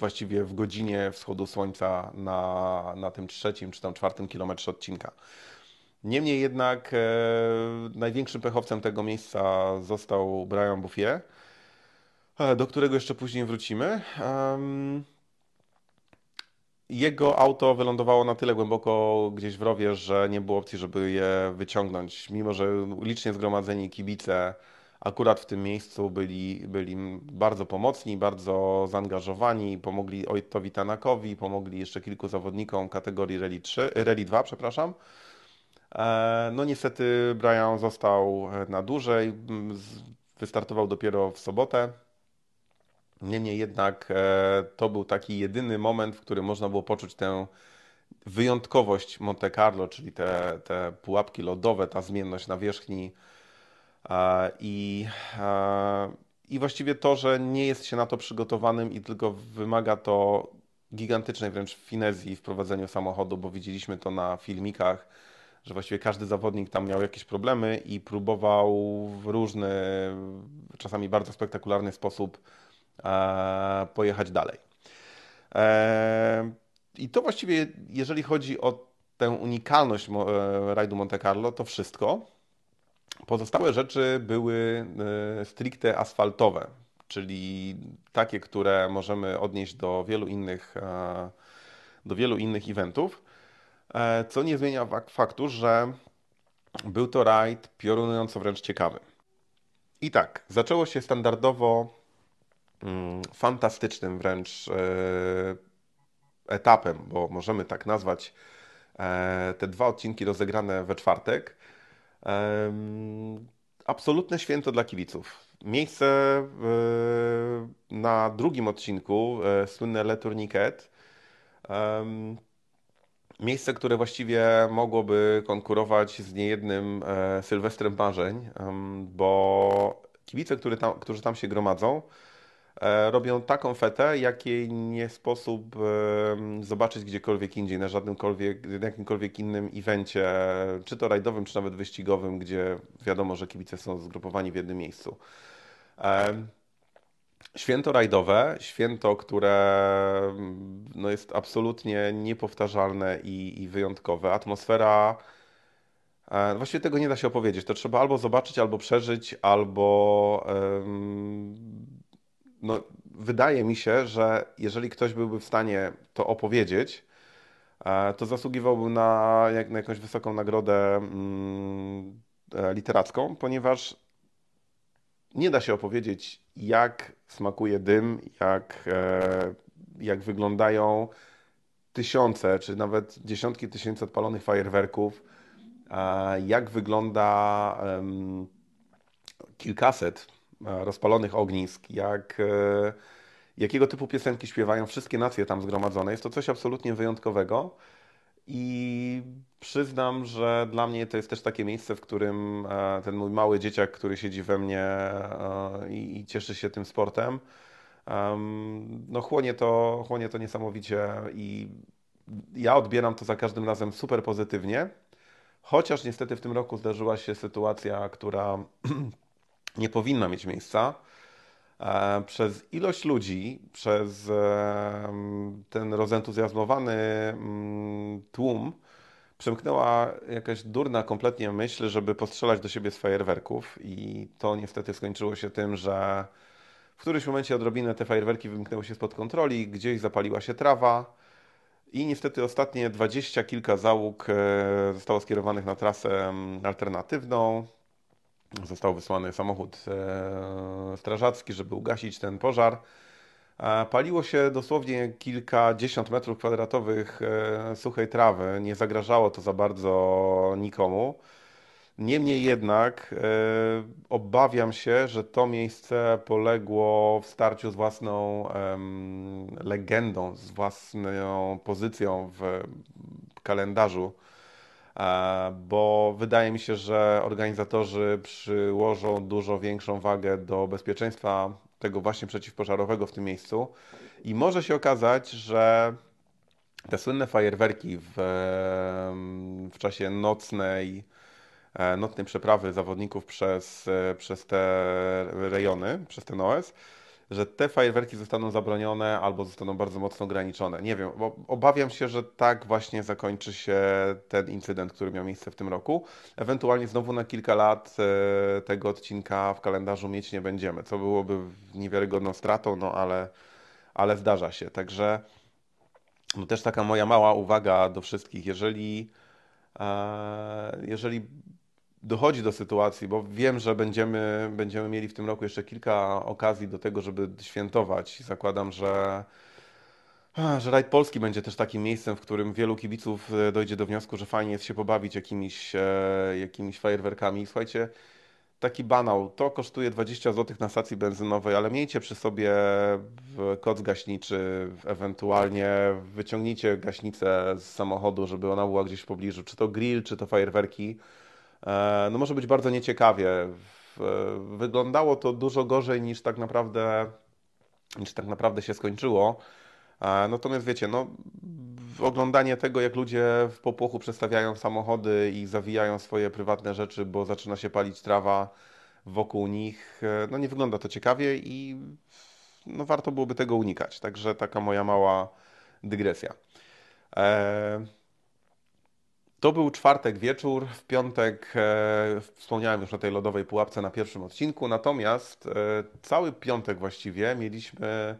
właściwie w godzinie wschodu słońca na, na tym trzecim czy tam czwartym kilometrze odcinka. Niemniej jednak e, największym pechowcem tego miejsca został Brian Bouffier, e, do którego jeszcze później wrócimy. Um, jego auto wylądowało na tyle głęboko gdzieś w rowie, że nie było opcji, żeby je wyciągnąć. Mimo, że licznie zgromadzeni kibice akurat w tym miejscu byli, byli bardzo pomocni, bardzo zaangażowani, pomogli Ojtowi Tanakowi, pomogli jeszcze kilku zawodnikom kategorii Rally, 3, Rally 2, przepraszam. E, no niestety Brian został na dłużej, wystartował dopiero w sobotę. Niemniej jednak e, to był taki jedyny moment, w którym można było poczuć tę wyjątkowość Monte Carlo, czyli te, te pułapki lodowe, ta zmienność nawierzchni, i, I właściwie to, że nie jest się na to przygotowanym i tylko wymaga to gigantycznej wręcz finezji w prowadzeniu samochodu, bo widzieliśmy to na filmikach, że właściwie każdy zawodnik tam miał jakieś problemy i próbował w różny, czasami bardzo spektakularny sposób pojechać dalej. E, I to właściwie, jeżeli chodzi o tę unikalność e, rajdu Monte Carlo, to wszystko. Pozostałe rzeczy były e, stricte asfaltowe, czyli takie, które możemy odnieść do wielu innych, e, do wielu innych eventów, e, co nie zmienia faktu, że Był to rajd piorunująco wręcz ciekawy. I tak, zaczęło się standardowo mm, fantastycznym wręcz etapem, bo możemy tak nazwać te dwa odcinki rozegrane we czwartek. Absolutne święto dla kibiców. Miejsce e, na drugim odcinku, e, słynne Le Tourniquet, Miejsce, które właściwie mogłoby konkurować z niejednym e, Sylwestrem marzeń, bo kibice, którzy tam, którzy tam się gromadzą, robią taką fetę, jakiej nie sposób zobaczyć gdziekolwiek indziej, na żadnymkolwiek, jakimkolwiek innym evencie, czy to rajdowym, czy nawet wyścigowym, gdzie wiadomo, że kibice są zgrupowani w jednym miejscu. Święto rajdowe, święto, które no, jest absolutnie niepowtarzalne i, i wyjątkowe. Atmosfera, e, właściwie tego nie da się opowiedzieć. To trzeba albo zobaczyć, albo przeżyć, albo no, wydaje mi się, że jeżeli ktoś byłby w stanie to opowiedzieć, e, to zasługiwałby na, jak, na jakąś wysoką nagrodę mm, e, literacką, ponieważ nie da się opowiedzieć, jak smakuje dym, jak, e, jak wyglądają tysiące, czy nawet dziesiątki tysięcy odpalonych fajerwerków, jak wygląda kilkaset rozpalonych ognisk, jak, e, jakiego typu piosenki śpiewają wszystkie nacje tam zgromadzone. Jest to coś absolutnie wyjątkowego. I przyznam, że dla mnie to jest też takie miejsce, w którym e, ten mój mały dzieciak, który siedzi we mnie e, i cieszy się tym sportem, no chłonie to, chłonie to niesamowicie i ja odbieram to za każdym razem super pozytywnie. Chociaż niestety w tym roku zdarzyła się sytuacja, która nie powinna mieć miejsca. E, przez ilość ludzi, przez e, ten rozentuzjazmowany mm, tłum przemknęła jakaś durna kompletnie myśl, żeby postrzelać do siebie z fajerwerków i to niestety skończyło się tym, że w którymś momencie odrobinę te fajerwerki wymknęły się spod kontroli, gdzieś zapaliła się trawa i niestety ostatnie dwadzieścia kilka załóg e, zostało skierowanych na trasę mm, alternatywną. Został wysłany samochód e, strażacki, żeby ugasić ten pożar. Paliło się dosłownie kilkadziesiąt metrów kwadratowych e, suchej trawy. Nie zagrażało to za bardzo nikomu. Niemniej jednak e, obawiam się, że to miejsce poległo w starciu z własną legendą, z własną pozycją w kalendarzu bo wydaje mi się, że organizatorzy przyłożą dużo większą wagę do bezpieczeństwa tego właśnie przeciwpożarowego w tym miejscu. I może się okazać, że te słynne fajerwerki w, w czasie nocnej, e, nocnej przeprawy zawodników przez, e, przez te rejony, przez ten OS, że te fajerwerki zostaną zabronione albo zostaną bardzo mocno ograniczone. Nie wiem, bo obawiam się, że tak właśnie zakończy się ten incydent, który miał miejsce w tym roku. Ewentualnie znowu na kilka lat e, tego odcinka w kalendarzu mieć nie będziemy, co byłoby niewiarygodną stratą, no ale, ale zdarza się. Także no też taka moja mała uwaga do wszystkich, jeżeli e, jeżeli dochodzi do sytuacji, bo wiem, że będziemy, będziemy mieli w tym roku jeszcze kilka okazji do tego, żeby świętować. Zakładam, że, że Rajd Polski będzie też takim miejscem, w którym wielu kibiców e, dojdzie do wniosku, że fajnie jest się pobawić jakimiś, e, jakimiś fajerwerkami. Słuchajcie, taki banał, to kosztuje 20 zł na stacji benzynowej, ale miejcie przy sobie koc gaśniczy, ewentualnie wyciągnijcie gaśnicę z samochodu, żeby ona była gdzieś w pobliżu, czy to grill, czy to fajerwerki no może być bardzo nieciekawie. Wyglądało to dużo gorzej niż tak naprawdę, niż tak naprawdę się skończyło. E, natomiast wiecie, no, oglądanie tego, jak ludzie w popłochu przestawiają samochody i zawijają swoje prywatne rzeczy, bo zaczyna się palić trawa wokół nich, e, no nie wygląda to ciekawie i no, warto byłoby tego unikać. Także taka moja mała dygresja. To był czwartek wieczór, w piątek e, wspomniałem już o tej lodowej pułapce na pierwszym odcinku, natomiast e, cały piątek właściwie mieliśmy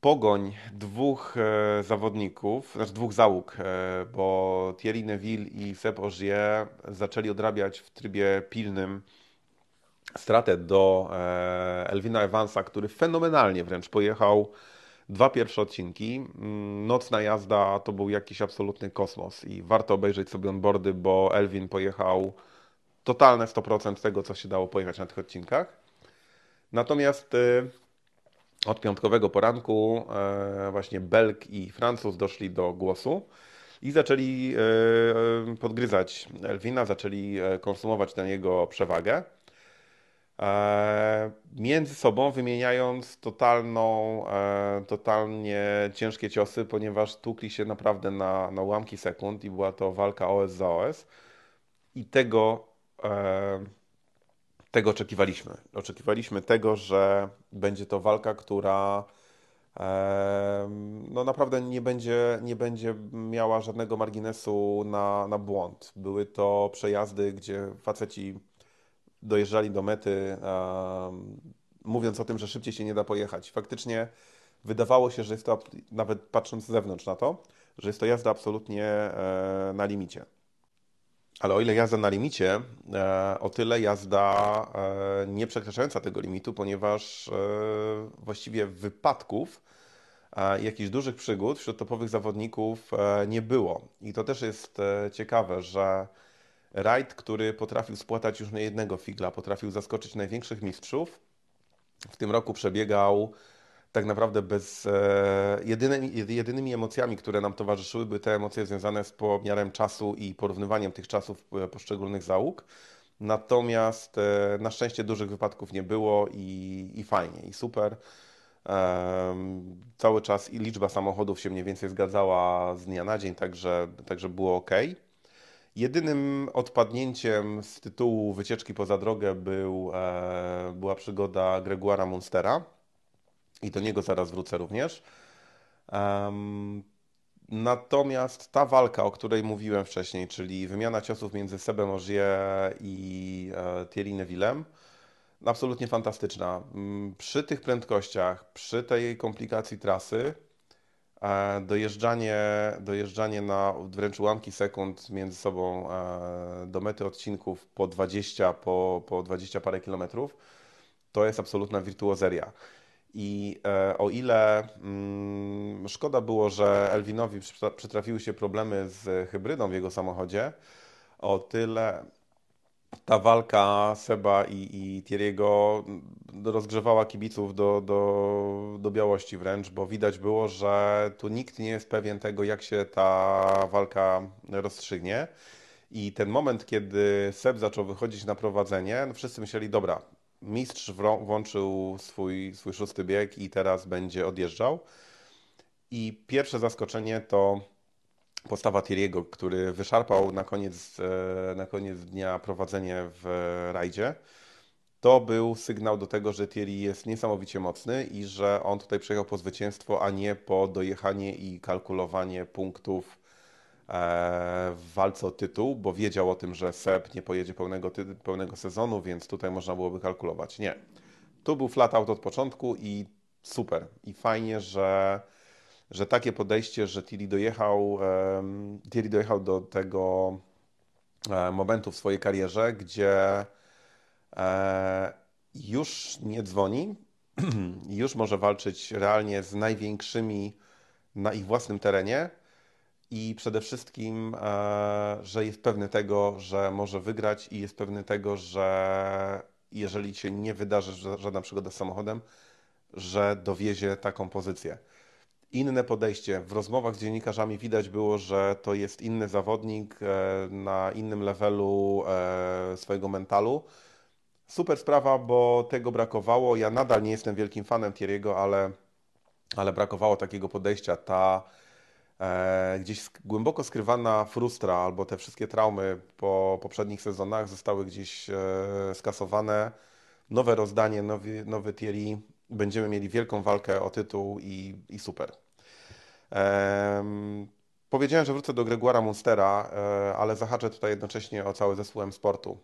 pogoń dwóch e, zawodników, znaczy dwóch załóg, e, bo Thierry Neville i Seb Ogier zaczęli odrabiać w trybie pilnym stratę do e, Elvina Evansa, który fenomenalnie wręcz pojechał dwa pierwsze odcinki. Mm, nocna jazda to był jakiś absolutny kosmos i warto obejrzeć sobie onboardy, bo Elvin pojechał totalne 100% tego, co się dało pojechać na tych odcinkach. Natomiast od piątkowego poranku e, właśnie Belg i Francuz doszli do głosu i zaczęli e, podgryzać Elwina, zaczęli e, konsumować tę jego przewagę. Między sobą wymieniając totalną, totalnie ciężkie ciosy, ponieważ tukli się naprawdę na, na ułamki sekund i była to walka OS za OS. I tego tego oczekiwaliśmy. Oczekiwaliśmy tego, że będzie to walka, która no naprawdę nie będzie, nie będzie miała żadnego marginesu na, na błąd. Były to przejazdy, gdzie faceci dojeżdżali do mety, mówiąc o tym, że szybciej się nie da pojechać. Faktycznie wydawało się, że jest to, nawet patrząc z zewnątrz na to, że jest to jazda absolutnie e, na limicie. Ale o ile jazda na limicie, e, o tyle jazda e, nie przekraczająca tego limitu, ponieważ właściwie wypadków, jakichś dużych przygód wśród topowych zawodników nie było. I to też jest ciekawe, że rajd, który potrafił spłatać już nie jednego figla, potrafił zaskoczyć największych mistrzów, w tym roku przebiegał tak naprawdę bez. E, jedynymi, jedynymi emocjami, które nam towarzyszyły, były te emocje związane z pomiarem czasu i porównywaniem tych czasów e, poszczególnych załóg. Natomiast e, na szczęście dużych wypadków nie było i, i fajnie, i super. Cały czas i liczba samochodów się mniej więcej zgadzała z dnia na dzień, także, także było ok. Jedynym odpadnięciem z tytułu wycieczki poza drogę był, była przygoda Gregoira Munstera i do niego zaraz wrócę również. Um, natomiast ta walka, o której mówiłem wcześniej, czyli wymiana ciosów między Sebem Ogier i e, Thierry Nevillem, absolutnie fantastyczna. Przy tych prędkościach, przy tej komplikacji trasy, e, dojeżdżanie, dojeżdżanie na wręcz ułamki sekund między sobą e, do mety odcinków po 20, po, po 20 parę kilometrów, to jest absolutna wirtuozeria. I e, o ile mm, szkoda było, że Elwinowi przytrafiły się problemy z hybrydą w jego samochodzie, o tyle ta walka Seba i, i Thierry'ego rozgrzewała kibiców do, do, do białości wręcz, bo widać było, że tu nikt nie jest pewien tego, jak się ta walka rozstrzygnie. I ten moment, kiedy Seb zaczął wychodzić na prowadzenie, no wszyscy myśleli, dobra, mistrz włączył swój, swój szósty bieg i teraz będzie odjeżdżał. I pierwsze zaskoczenie to postawa Thierry'ego, który wyszarpał na koniec, e, na koniec dnia prowadzenie w rajdzie. To był sygnał do tego, że Thierry jest niesamowicie mocny i że on tutaj przyjechał po zwycięstwo, a nie po dojechanie i kalkulowanie punktów w walce o tytuł, bo wiedział o tym, że Seb nie pojedzie pełnego, pełnego sezonu, więc tutaj można byłoby kalkulować. Nie. Tu był flat out od początku i super. I fajnie, że, że takie podejście, że Tilly dojechał, Tilly dojechał do tego e, momentu w swojej karierze, gdzie e, już nie dzwoni, już może walczyć realnie z największymi na ich własnym terenie, i przede wszystkim, e, że jest pewny tego, że może wygrać i jest pewny tego, że jeżeli się nie wydarzy żadna przygoda z samochodem, że dowiezie taką pozycję. Inne podejście. W rozmowach z dziennikarzami widać było, że to jest inny zawodnik e, na innym levelu e, swojego mentalu. Super sprawa, bo tego brakowało. Ja nadal nie jestem wielkim fanem Thierry'ego, ale, ale brakowało takiego podejścia. Ta E, gdzieś głęboko skrywana frustra albo te wszystkie traumy po poprzednich sezonach zostały gdzieś e, skasowane. Nowe rozdanie, nowy, nowy Thierry. Będziemy mieli wielką walkę o tytuł i, i super. powiedziałem, że wrócę do Gregoira Munstera, e, ale zahaczę tutaj jednocześnie o cały zespół M-Sportu.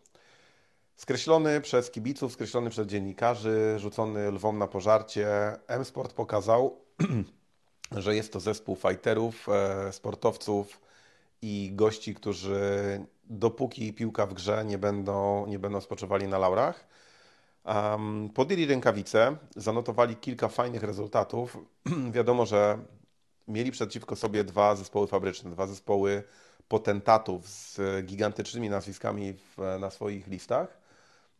Skreślony przez kibiców, skreślony przez dziennikarzy, rzucony lwom na pożarcie, M-Sport pokazał, że jest to zespół fighterów, e, sportowców i gości, którzy dopóki piłka w grze nie będą, nie będą spoczywali na laurach. Podjęli rękawice, zanotowali kilka fajnych rezultatów. Wiadomo, że mieli przeciwko sobie dwa zespoły fabryczne, dwa zespoły potentatów z gigantycznymi nazwiskami w, na swoich listach.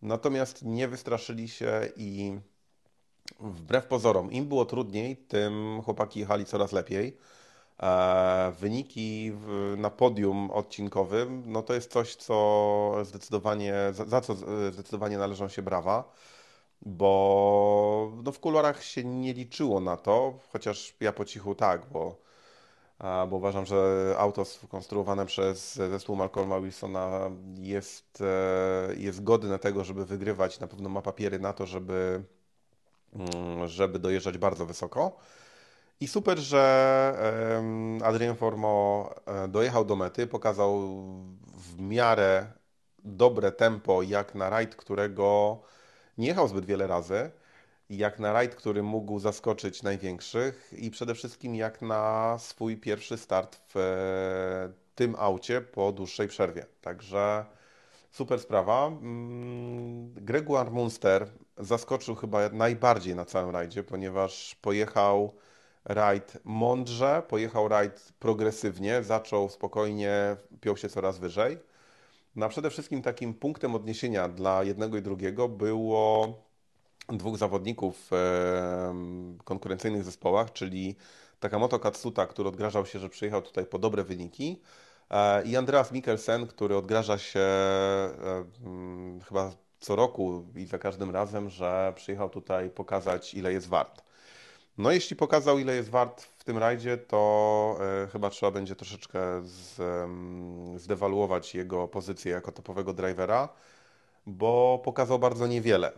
Natomiast nie wystraszyli się i wbrew pozorom, im było trudniej, tym chłopaki jechali coraz lepiej. E, wyniki na podium odcinkowym, no to jest coś, co zdecydowanie, za co zdecydowanie należą się brawa, bo no w kuluarach się nie liczyło na to, chociaż ja po cichu tak, bo, bo uważam, że auto skonstruowane przez zespół Malcolma Wilsona jest, e, jest godne tego, żeby wygrywać, na pewno ma papiery na to, żeby, mm, żeby dojeżdżać bardzo wysoko. I super, że Adrien Formo e, dojechał do mety, pokazał w miarę dobre tempo, jak na rajd, którego nie jechał zbyt wiele razy, jak na rajd, który mógł zaskoczyć największych i przede wszystkim jak na swój pierwszy start w e, tym aucie po dłuższej przerwie. Także super sprawa. Mm, Gregoire Munster zaskoczył chyba najbardziej na całym rajdzie, ponieważ pojechał rajd mądrze, pojechał rajd progresywnie, zaczął spokojnie, piął się coraz wyżej. No a przede wszystkim takim punktem odniesienia dla jednego i drugiego było dwóch zawodników w konkurencyjnych zespołach, czyli Takamoto Katsuta, który odgrażał się, że przyjechał tutaj po dobre wyniki e, i Andreas Mikkelsen, który odgraża się e, chyba co roku i za każdym razem, że przyjechał tutaj pokazać ile jest wart. No jeśli pokazał, ile jest wart w tym rajdzie, to e, chyba trzeba będzie troszeczkę z, zdewaluować jego pozycję jako topowego drivera, bo pokazał bardzo niewiele.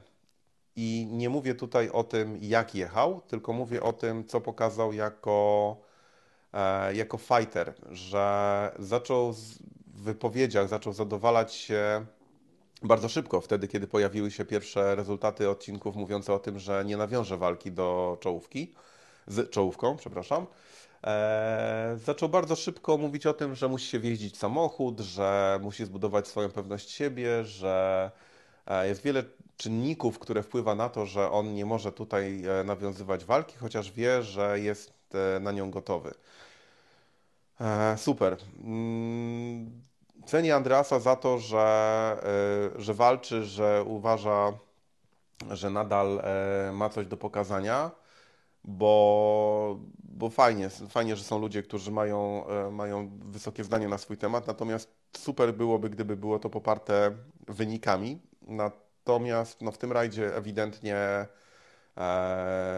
I nie mówię tutaj o tym, jak jechał, tylko mówię o tym, co pokazał jako, e, jako fighter, że zaczął w wypowiedziach, zaczął zadowalać się bardzo szybko, wtedy kiedy pojawiły się pierwsze rezultaty odcinków mówiące o tym, że nie nawiąże walki do czołówki, z czołówką, przepraszam. Eee, zaczął bardzo szybko mówić o tym, że musi się wjeździć samochód, że musi zbudować swoją pewność siebie, że e, jest wiele czynników, które wpływa na to, że on nie może tutaj e, nawiązywać walki, chociaż wie, że jest e, na nią gotowy. Super. Mm, Cenię Andreasa za to, że, e, że walczy, że uważa, że nadal e, ma coś do pokazania, bo, bo fajnie, fajnie, że są ludzie, którzy mają, e, mają wysokie zdanie na swój temat, natomiast super byłoby, gdyby było to poparte wynikami. Natomiast no, w tym rajdzie ewidentnie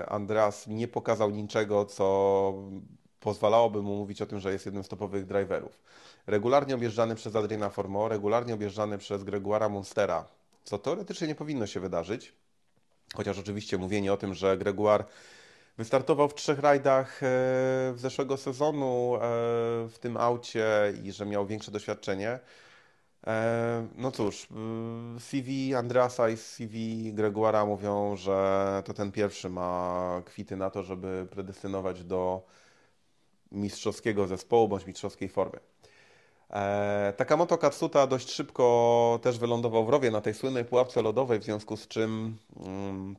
Andreas nie pokazał niczego, co pozwalałoby mu mówić o tym, że jest jednym z topowych driverów regularnie objeżdżany przez Adriana Formo, regularnie objeżdżany przez Gregoira Monstera, co teoretycznie nie powinno się wydarzyć. Chociaż oczywiście mówienie o tym, że Gregoire wystartował w trzech rajdach e, w zeszłego sezonu e, w tym aucie i że miał większe doświadczenie. E, no cóż, CV Andrasa i CV Gregoira mówią, że to ten pierwszy ma kwity na to, żeby predestynować do mistrzowskiego zespołu bądź mistrzowskiej formy. E, Takamoto Katsuta dość szybko też wylądował w rowie na tej słynnej pułapce lodowej, w związku z czym mm,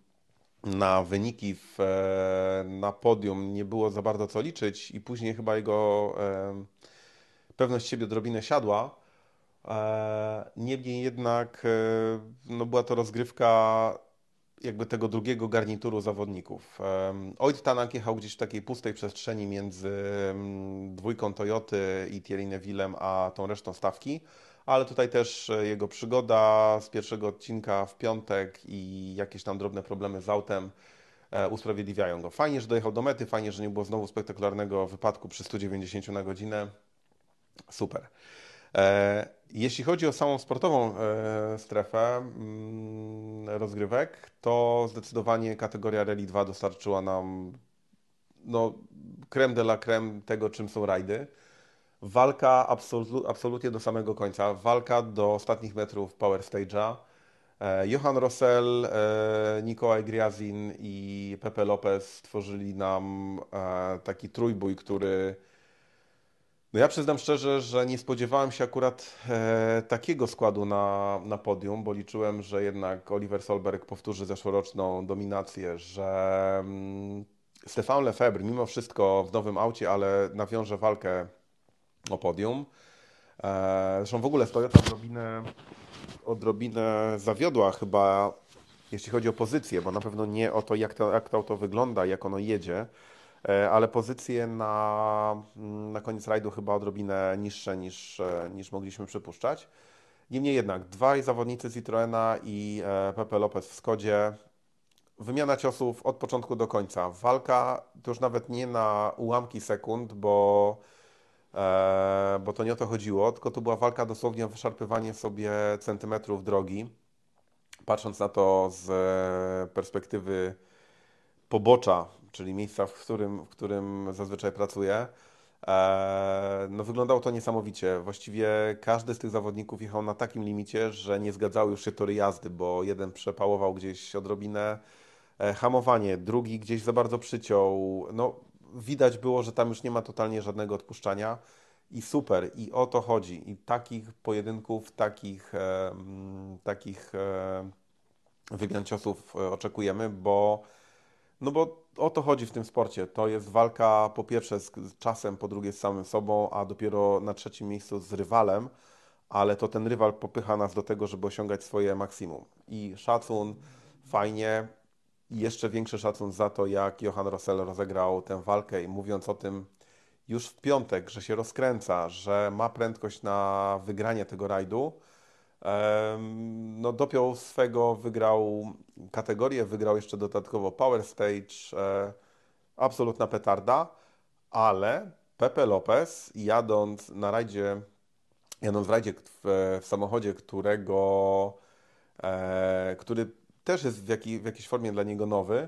na wyniki w, e, na podium nie było za bardzo co liczyć i później chyba jego e, pewność siebie odrobinę siadła. Niemniej jednak no była to rozgrywka jakby tego drugiego garnituru zawodników. Oid Tanak jechał gdzieś w takiej pustej przestrzeni między dwójką Toyoty i Thierry Nevillem, a tą resztą stawki, ale tutaj też e, jego przygoda z pierwszego odcinka w piątek i jakieś tam drobne problemy z autem e, usprawiedliwiają go. Fajnie, że dojechał do mety, fajnie, że nie było znowu spektakularnego wypadku przy 190 na godzinę. Super. Jeśli chodzi o samą sportową e, strefę mm, rozgrywek, to zdecydowanie kategoria Rally 2 dostarczyła nam no, creme de la creme tego, czym są rajdy. Walka absolu absolutnie do samego końca, walka do ostatnich metrów Power Stage'a. E, Johan Rossell, e, Nikolaj Griazin i Pepe Lopez stworzyli nam taki trójbój, który no ja przyznam szczerze, że nie spodziewałem się akurat takiego składu na, na podium, bo liczyłem, że jednak Oliver Solberg powtórzy zeszłoroczną dominację, że mm, Stefan Lefebvre mimo wszystko w nowym aucie, ale nawiąże walkę o podium. Zresztą w ogóle Toyota odrobinę odrobinę zawiodła chyba, jeśli chodzi o pozycję, bo na pewno nie o to, jak to, jak to auto wygląda, jak ono jedzie, e, ale pozycje na, mm, na koniec rajdu chyba odrobinę niższe niż, e, niż mogliśmy przypuszczać. Niemniej jednak, dwaj zawodnicy Citroena i e, Pepe Lopez w Skodzie. Wymiana ciosów od początku do końca. Walka to już nawet nie na ułamki sekund, bo E, bo to nie o to chodziło, tylko to była walka dosłownie o wyszarpywanie sobie centymetrów drogi. Patrząc na to z perspektywy pobocza, czyli miejsca, w którym, w którym zazwyczaj pracuję, e, no wyglądało to niesamowicie. Właściwie każdy z tych zawodników jechał na takim limicie, że nie zgadzały już się tory jazdy, bo jeden przepałował gdzieś odrobinę e, hamowanie, drugi gdzieś za bardzo przyciął. No, widać było, że tam już nie ma totalnie żadnego odpuszczania i super, i o to chodzi. I takich pojedynków, takich, e, takich e, wymian ciosów oczekujemy, bo, no bo o to chodzi w tym sporcie. To jest walka po pierwsze z czasem, po drugie z samym sobą, a dopiero na trzecim miejscu z rywalem, ale to ten rywal popycha nas do tego, żeby osiągać swoje maksimum. I szacun, fajnie, jeszcze większy szacun za to, jak Johan Rossell rozegrał tę walkę i mówiąc o tym już w piątek, że się rozkręca, że ma prędkość na wygranie tego rajdu, no dopiął swego, wygrał kategorię, wygrał jeszcze dodatkowo Power Stage, e, absolutna petarda, ale Pepe Lopez jadąc na rajdzie, jadąc w rajdzie w, w samochodzie, którego, e, który też jest w, jakiej, w jakiejś formie dla niego nowy,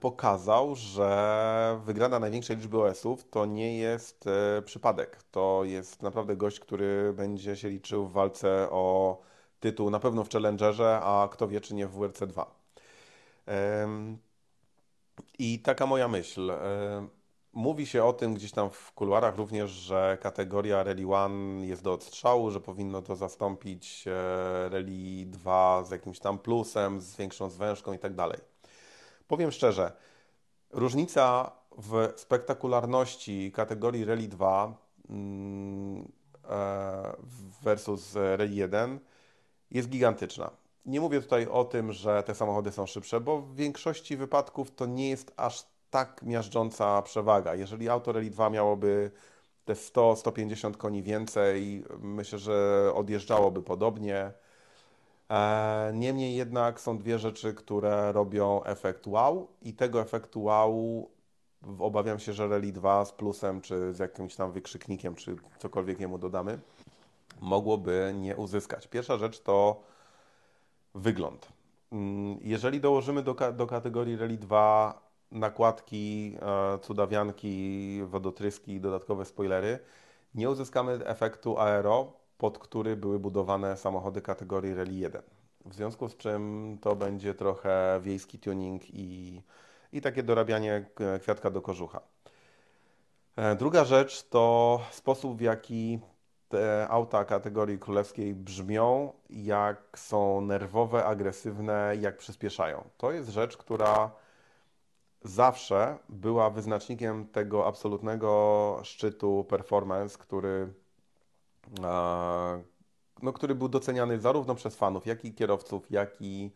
pokazał, że wygrana największej liczby OS-ów to nie jest e, przypadek. To jest naprawdę gość, który będzie się liczył w walce o tytuł na pewno w Challengerze, a kto wie, czy nie w WRC 2. I taka moja myśl. Mówi się o tym gdzieś tam w kuluarach również, że kategoria Rally 1 jest do odstrzału, że powinno to zastąpić e, Rally 2 z jakimś tam plusem, z większą zwężką i tak dalej. Powiem szczerze, różnica w spektakularności kategorii Rally 2 mm, e, versus Rally 1 jest gigantyczna. Nie mówię tutaj o tym, że te samochody są szybsze, bo w większości wypadków to nie jest aż tak miażdżąca przewaga. Jeżeli auto Rally 2 miałoby te 100-150 koni więcej, myślę, że odjeżdżałoby podobnie. E, niemniej jednak są dwie rzeczy, które robią efekt wow i tego efektu wow obawiam się, że Rally 2 z plusem, czy z jakimś tam wykrzyknikiem, czy cokolwiek jemu dodamy, mogłoby nie uzyskać. Pierwsza rzecz to wygląd. Mm, jeżeli dołożymy do, do kategorii Rally 2 nakładki, e, cudawianki, wodotryski i dodatkowe spoilery, nie uzyskamy efektu aero, pod który były budowane samochody kategorii Rally 1. W związku z czym to będzie trochę wiejski tuning i, i takie dorabianie kwiatka do kożucha. E, druga rzecz to sposób, w jaki te auta kategorii królewskiej brzmią, jak są nerwowe, agresywne, jak przyspieszają. To jest rzecz, która zawsze była wyznacznikiem tego absolutnego szczytu performance, który, no, który był doceniany zarówno przez fanów, jak i kierowców, jak i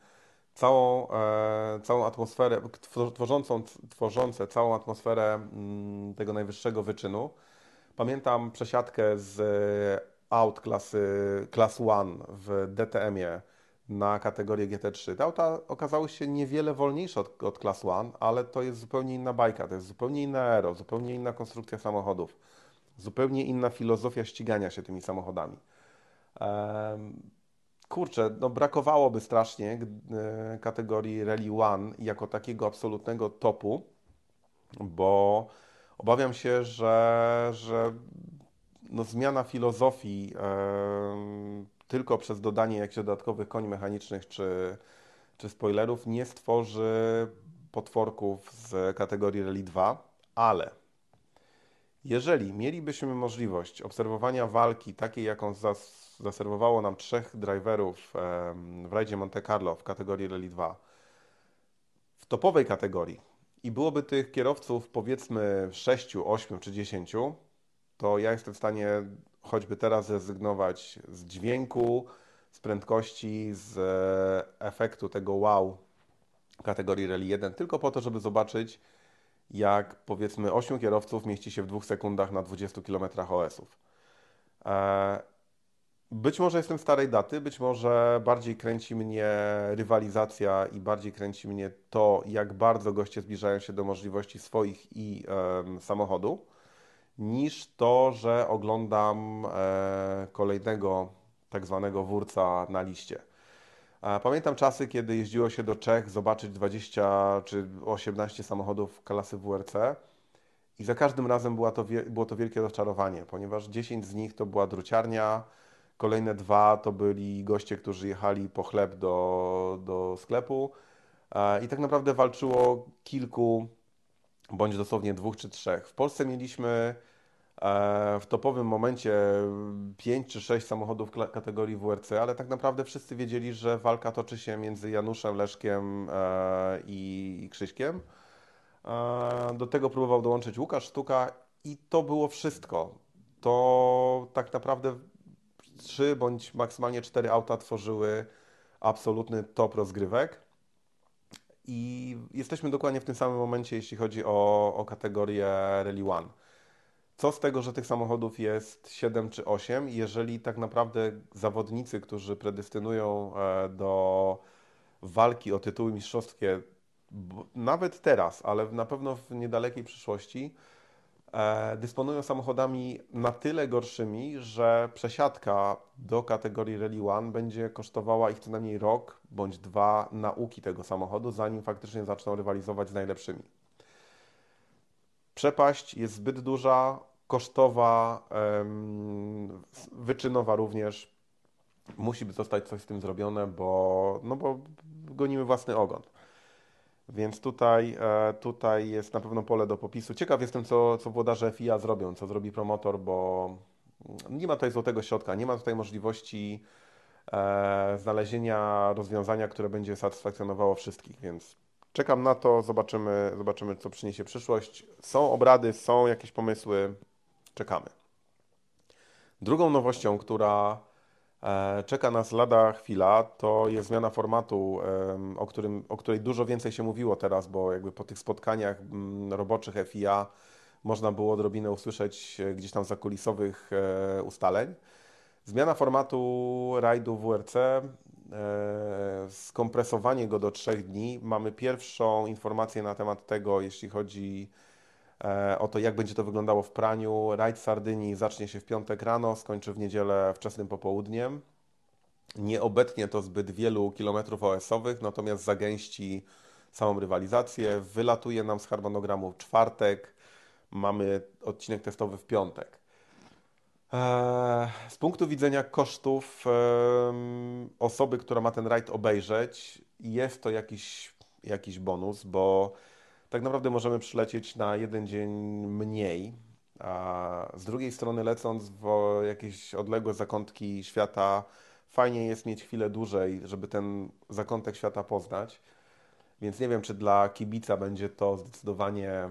całą, e, całą atmosferę, tworzącą, tworzące całą atmosferę mm, tego najwyższego wyczynu. Pamiętam przesiadkę z aut klasy Class 1 w DTM-ie na kategorię GT3. Te auta okazały się niewiele wolniejsze od, od Class 1, ale to jest zupełnie inna bajka, to jest zupełnie inne aero, zupełnie inna konstrukcja samochodów, zupełnie inna filozofia ścigania się tymi samochodami. Kurczę, no brakowałoby strasznie e, kategorii Rally 1 jako takiego absolutnego topu, bo obawiam się, że, że no, zmiana filozofii tylko przez dodanie jakichś dodatkowych koni mechanicznych czy, czy spoilerów nie stworzy potworków z kategorii Rally 2, ale jeżeli mielibyśmy możliwość obserwowania walki takiej, jaką zas zaserwowało nam trzech driverów w rajdzie Monte Carlo w kategorii Rally 2, w topowej kategorii i byłoby tych kierowców powiedzmy 6, 8 czy 10, to ja jestem w stanie choćby teraz zrezygnować z dźwięku, z prędkości, z e, efektu tego wow kategorii Rally 1, tylko po to, żeby zobaczyć, jak powiedzmy 8 kierowców mieści się w 2 sekundach na 20 km OS-ów. Być może jestem starej daty, być może bardziej kręci mnie rywalizacja i bardziej kręci mnie to, jak bardzo goście zbliżają się do możliwości swoich i e, samochodu niż to, że oglądam e, kolejnego tak zwanego wórca na liście. Pamiętam czasy, kiedy jeździło się do Czech zobaczyć 20 czy 18 samochodów klasy WRC i za każdym razem była to, było to wielkie rozczarowanie, ponieważ 10 z nich to była druciarnia, kolejne dwa to byli goście, którzy jechali po chleb do, do sklepu i tak naprawdę walczyło kilku bądź dosłownie dwóch czy trzech. W Polsce mieliśmy w topowym momencie 5 czy 6 samochodów kategorii WRC, ale tak naprawdę wszyscy wiedzieli, że walka toczy się między Januszem, Leszkiem e, i Krzyśkiem. E, do tego próbował dołączyć Łukasz Sztuka i to było wszystko. To tak naprawdę trzy bądź maksymalnie cztery auta tworzyły absolutny top rozgrywek. I jesteśmy dokładnie w tym samym momencie, jeśli chodzi o, o kategorię Rally One co z tego, że tych samochodów jest 7 czy 8, jeżeli tak naprawdę zawodnicy, którzy predestynują e, do walki o tytuły mistrzowskie, nawet teraz, ale na pewno w niedalekiej przyszłości, e, dysponują samochodami na tyle gorszymi, że przesiadka do kategorii Rally One będzie kosztowała ich co najmniej rok bądź dwa nauki tego samochodu, zanim faktycznie zaczną rywalizować z najlepszymi. Przepaść jest zbyt duża, kosztowa, wyczynowa również. Musi zostać coś z tym zrobione, bo, no bo gonimy własny ogon. Więc tutaj, e, tutaj jest na pewno pole do popisu. Ciekaw jestem, co, co włodarze FIA zrobią, co zrobi promotor, bo nie ma tutaj złotego środka, nie ma tutaj możliwości e, znalezienia rozwiązania, które będzie satysfakcjonowało wszystkich, więc czekam na to, zobaczymy, zobaczymy co przyniesie przyszłość. Są obrady, są jakieś pomysły, czekamy. Drugą nowością, która e, czeka nas lada chwila, to jest zmiana formatu, o, którym, o której dużo więcej się mówiło teraz, bo jakby po tych spotkaniach roboczych FIA można było odrobinę usłyszeć e, gdzieś tam zakulisowych e, ustaleń. Zmiana formatu rajdu WRC, skompresowanie go do trzech dni. Mamy pierwszą informację na temat tego, jeśli chodzi E, o to, jak będzie to wyglądało w praniu. Rajd Sardynii zacznie się w piątek rano, skończy w niedzielę wczesnym popołudniem. Nie obetnie to zbyt wielu kilometrów OS-owych, natomiast zagęści samą rywalizację. Wylatuje nam z harmonogramu czwartek, mamy odcinek testowy w piątek. E, z punktu widzenia kosztów osoby, która ma ten rajd obejrzeć, jest to jakiś, jakiś bonus, bo tak naprawdę możemy przylecieć na jeden dzień mniej, a z drugiej strony lecąc w jakieś odległe zakątki świata, fajnie jest mieć chwilę dłużej, żeby ten zakątek świata poznać. Więc nie wiem, czy dla kibica będzie to zdecydowanie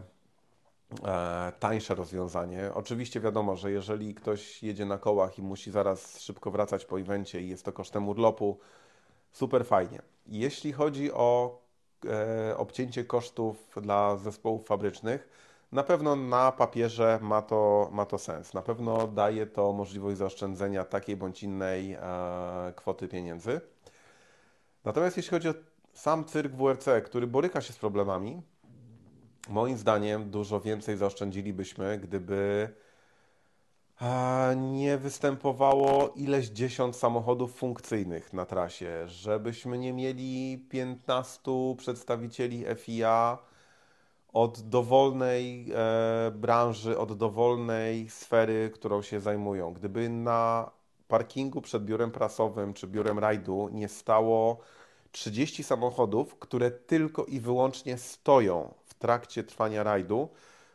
tańsze rozwiązanie. Oczywiście wiadomo, że jeżeli ktoś jedzie na kołach i musi zaraz szybko wracać po evencie i jest to kosztem urlopu, super fajnie. Jeśli chodzi o e, obcięcie kosztów dla zespołów fabrycznych, na pewno na papierze ma to, ma to sens. Na pewno daje to możliwość zaoszczędzenia takiej bądź innej e, kwoty pieniędzy. Natomiast jeśli chodzi o sam cyrk WRC, który boryka się z problemami, moim zdaniem dużo więcej zaoszczędzilibyśmy, gdyby nie występowało ileś dziesiąt samochodów funkcyjnych na trasie, żebyśmy nie mieli 15 przedstawicieli FIA od dowolnej e, branży, od dowolnej sfery, którą się zajmują. Gdyby na parkingu przed biurem prasowym czy biurem rajdu nie stało 30 samochodów, które tylko i wyłącznie stoją trakcie trwania rajdu,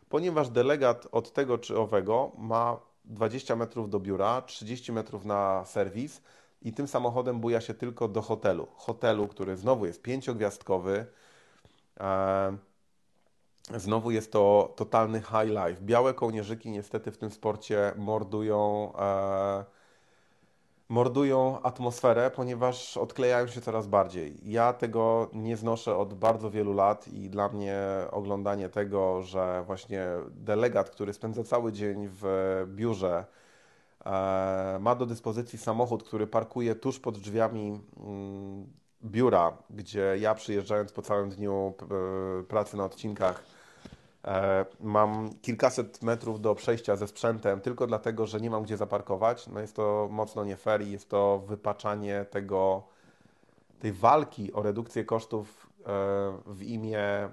ponieważ delegat od tego czy owego ma 20 metrów do biura, 30 metrów na serwis i tym samochodem buja się tylko do hotelu. Hotelu, który znowu jest pięciogwiazdkowy. E, znowu jest to totalny high life. Białe kołnierzyki niestety w tym sporcie mordują e, mordują atmosferę, ponieważ odklejają się coraz bardziej. Ja tego nie znoszę od bardzo wielu lat i dla mnie oglądanie tego, że właśnie delegat, który spędza cały dzień w biurze, e, ma do dyspozycji samochód, który parkuje tuż pod drzwiami mm, biura, gdzie ja przyjeżdżając po całym dniu pracy na odcinkach, mam kilkaset metrów do przejścia ze sprzętem tylko dlatego, że nie mam gdzie zaparkować. No jest to mocno nie fair i jest to wypaczanie tego, tej walki o redukcję kosztów e, w imię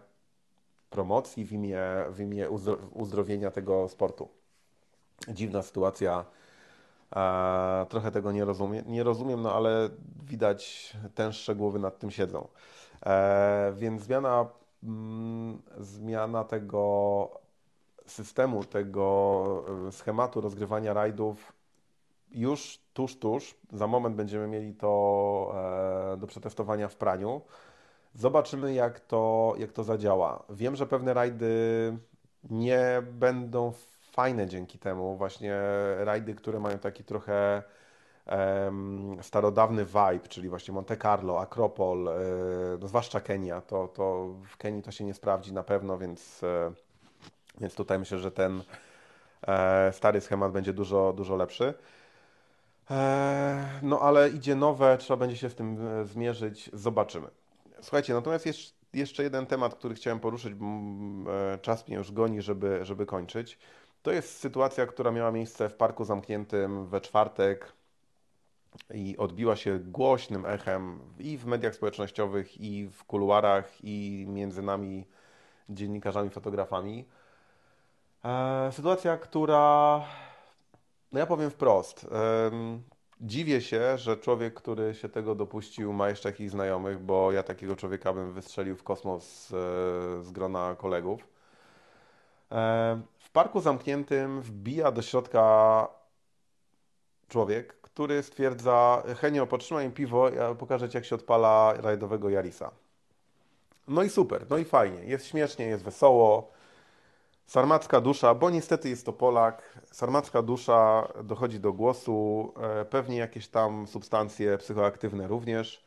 promocji, w imię, w imię uzdrowienia tego sportu. Dziwna sytuacja. E, trochę tego nie rozumiem, nie rozumiem, no ale widać ten szczegółowy nad tym siedzą. Więc zmiana zmiana tego systemu, tego e, schematu rozgrywania rajdów już tuż, tuż. Za moment będziemy mieli to e, do przetestowania w praniu. Zobaczymy, jak to, jak to zadziała. Wiem, że pewne rajdy nie będą fajne dzięki temu. Właśnie rajdy, które mają taki trochę starodawny vibe, czyli właśnie Monte Carlo, Akropol, e, no zwłaszcza Kenia, to, to w Kenii to się nie sprawdzi na pewno, więc, e, więc tutaj myślę, że ten e, stary schemat będzie dużo, dużo lepszy. No ale idzie nowe, trzeba będzie się z tym zmierzyć, zobaczymy. Słuchajcie, natomiast jeszcze jeden temat, który chciałem poruszyć, bo czas mnie już goni, żeby, żeby kończyć. To jest sytuacja, która miała miejsce w parku zamkniętym we czwartek i odbiła się głośnym echem i w mediach społecznościowych, i w kuluarach, i między nami, dziennikarzami, fotografami. E, sytuacja, która, no ja powiem wprost, dziwię się, że człowiek, który się tego dopuścił, ma jeszcze jakichś znajomych, bo ja takiego człowieka bym wystrzelił w kosmos z, z grona kolegów. E, w parku zamkniętym wbija do środka człowiek, który stwierdza, Henio, potrzymaj mi piwo, ja pokażę Ci, jak się odpala rajdowego Jarisa. No i super, no i fajnie, jest śmiesznie, jest wesoło. Sarmacka dusza, bo niestety jest to Polak, sarmacka dusza dochodzi do głosu, e, pewnie jakieś tam substancje psychoaktywne również.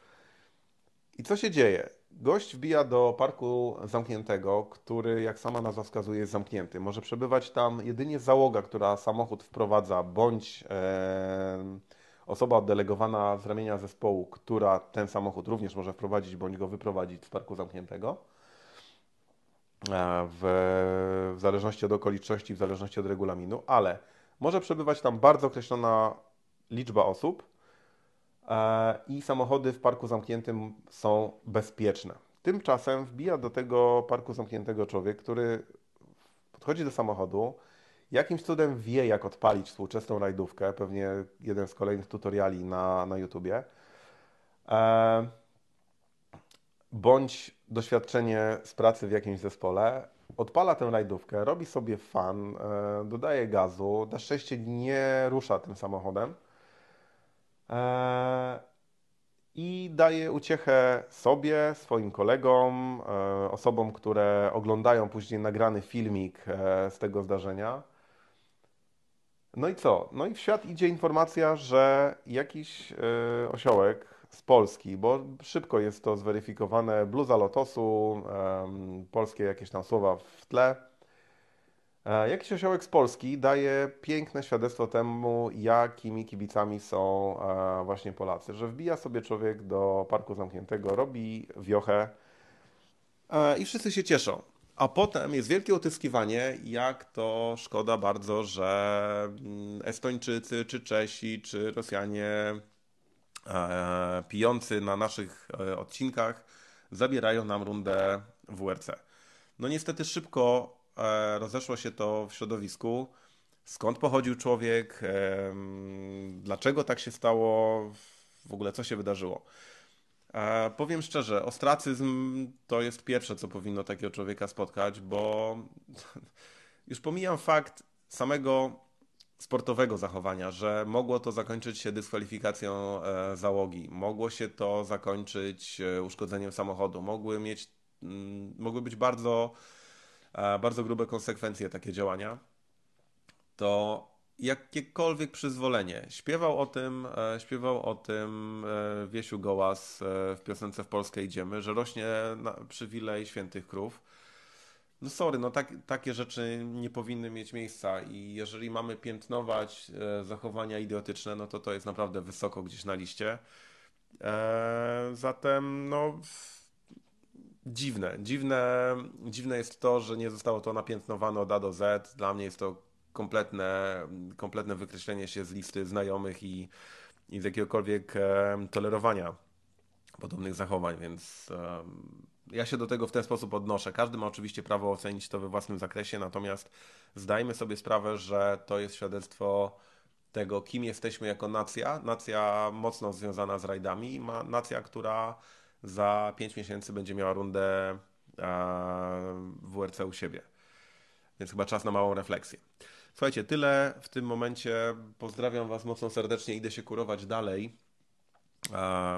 I co się dzieje? Gość wbija do parku zamkniętego, który, jak sama nazwa wskazuje, jest zamknięty. Może przebywać tam jedynie załoga, która samochód wprowadza, bądź e, osoba oddelegowana z ramienia zespołu, która ten samochód również może wprowadzić bądź go wyprowadzić z parku zamkniętego. E, w, w zależności od okoliczności, w zależności od regulaminu, ale może przebywać tam bardzo określona liczba osób i samochody w parku zamkniętym są bezpieczne. Tymczasem wbija do tego parku zamkniętego człowiek, który podchodzi do samochodu, jakimś cudem wie, jak odpalić współczesną rajdówkę, pewnie jeden z kolejnych tutoriali na, na YouTubie, e, bądź doświadczenie z pracy w jakimś zespole, odpala tę rajdówkę, robi sobie fan, e, dodaje gazu, na szczęście nie rusza tym samochodem. e, i daje uciechę sobie, swoim kolegom, e, osobom, które oglądają później nagrany filmik e, z tego zdarzenia no i co? No i w świat idzie informacja, że jakiś osiołek z Polski, bo szybko jest to zweryfikowane, bluza lotosu, polskie jakieś tam słowa w tle. Yy, jakiś osiołek z Polski daje piękne świadectwo temu, jakimi kibicami są e, właśnie Polacy, że wbija sobie człowiek do parku zamkniętego, robi wiochę e, i wszyscy się cieszą. A potem jest wielkie utyskiwanie, jak to szkoda bardzo, że mm, Estończycy, czy Czesi, czy Rosjanie e, pijący na naszych e, odcinkach zabierają nam rundę WRC. No niestety szybko e, rozeszło się to w środowisku. Skąd pochodził człowiek? E, dlaczego tak się stało? W ogóle co się wydarzyło? E, powiem szczerze, ostracyzm to jest pierwsze, co powinno takiego człowieka spotkać, bo już pomijam fakt samego sportowego zachowania, że mogło to zakończyć się dyskwalifikacją e, załogi, mogło się to zakończyć e, uszkodzeniem samochodu, mogły mieć, mogły być bardzo, e, bardzo grube konsekwencje takie działania, to jakiekolwiek przyzwolenie. Śpiewał o tym, śpiewał o tym Wiesiu Gołas w piosence W Polskę idziemy, że rośnie przywilej świętych krów no sorry, no tak, takie rzeczy nie powinny mieć miejsca i jeżeli mamy piętnować e, zachowania idiotyczne, no to to jest naprawdę wysoko gdzieś na liście. E, zatem no dziwne, dziwne, dziwne jest to, że nie zostało to napiętnowane od A do Z. Dla mnie jest to kompletne, kompletne wykreślenie się z listy znajomych i, i z jakiegokolwiek e, tolerowania podobnych zachowań, więc ja się do tego w ten sposób odnoszę. Każdy ma oczywiście prawo ocenić to we własnym zakresie, natomiast zdajmy sobie sprawę, że to jest świadectwo tego, kim jesteśmy jako nacja. Nacja mocno związana z rajdami, ma nacja, która za 5 miesięcy będzie miała rundę w WRC u siebie. Więc chyba czas na małą refleksję. Słuchajcie, tyle w tym momencie. Pozdrawiam Was mocno serdecznie. Idę się kurować dalej.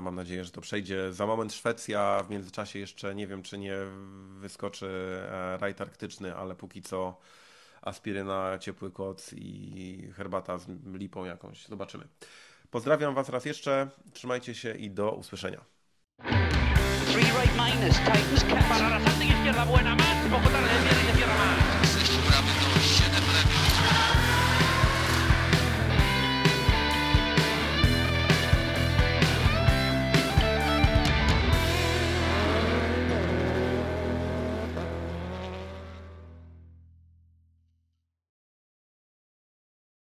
Mam nadzieję, że to przejdzie. Za moment Szwecja, w międzyczasie jeszcze nie wiem, czy nie wyskoczy e, rajd arktyczny, ale póki co aspiryna, ciepły koc i herbata z lipą jakąś. Zobaczymy. Pozdrawiam Was raz jeszcze, trzymajcie się i do usłyszenia. Para la izquierda buena, más, poco tarde.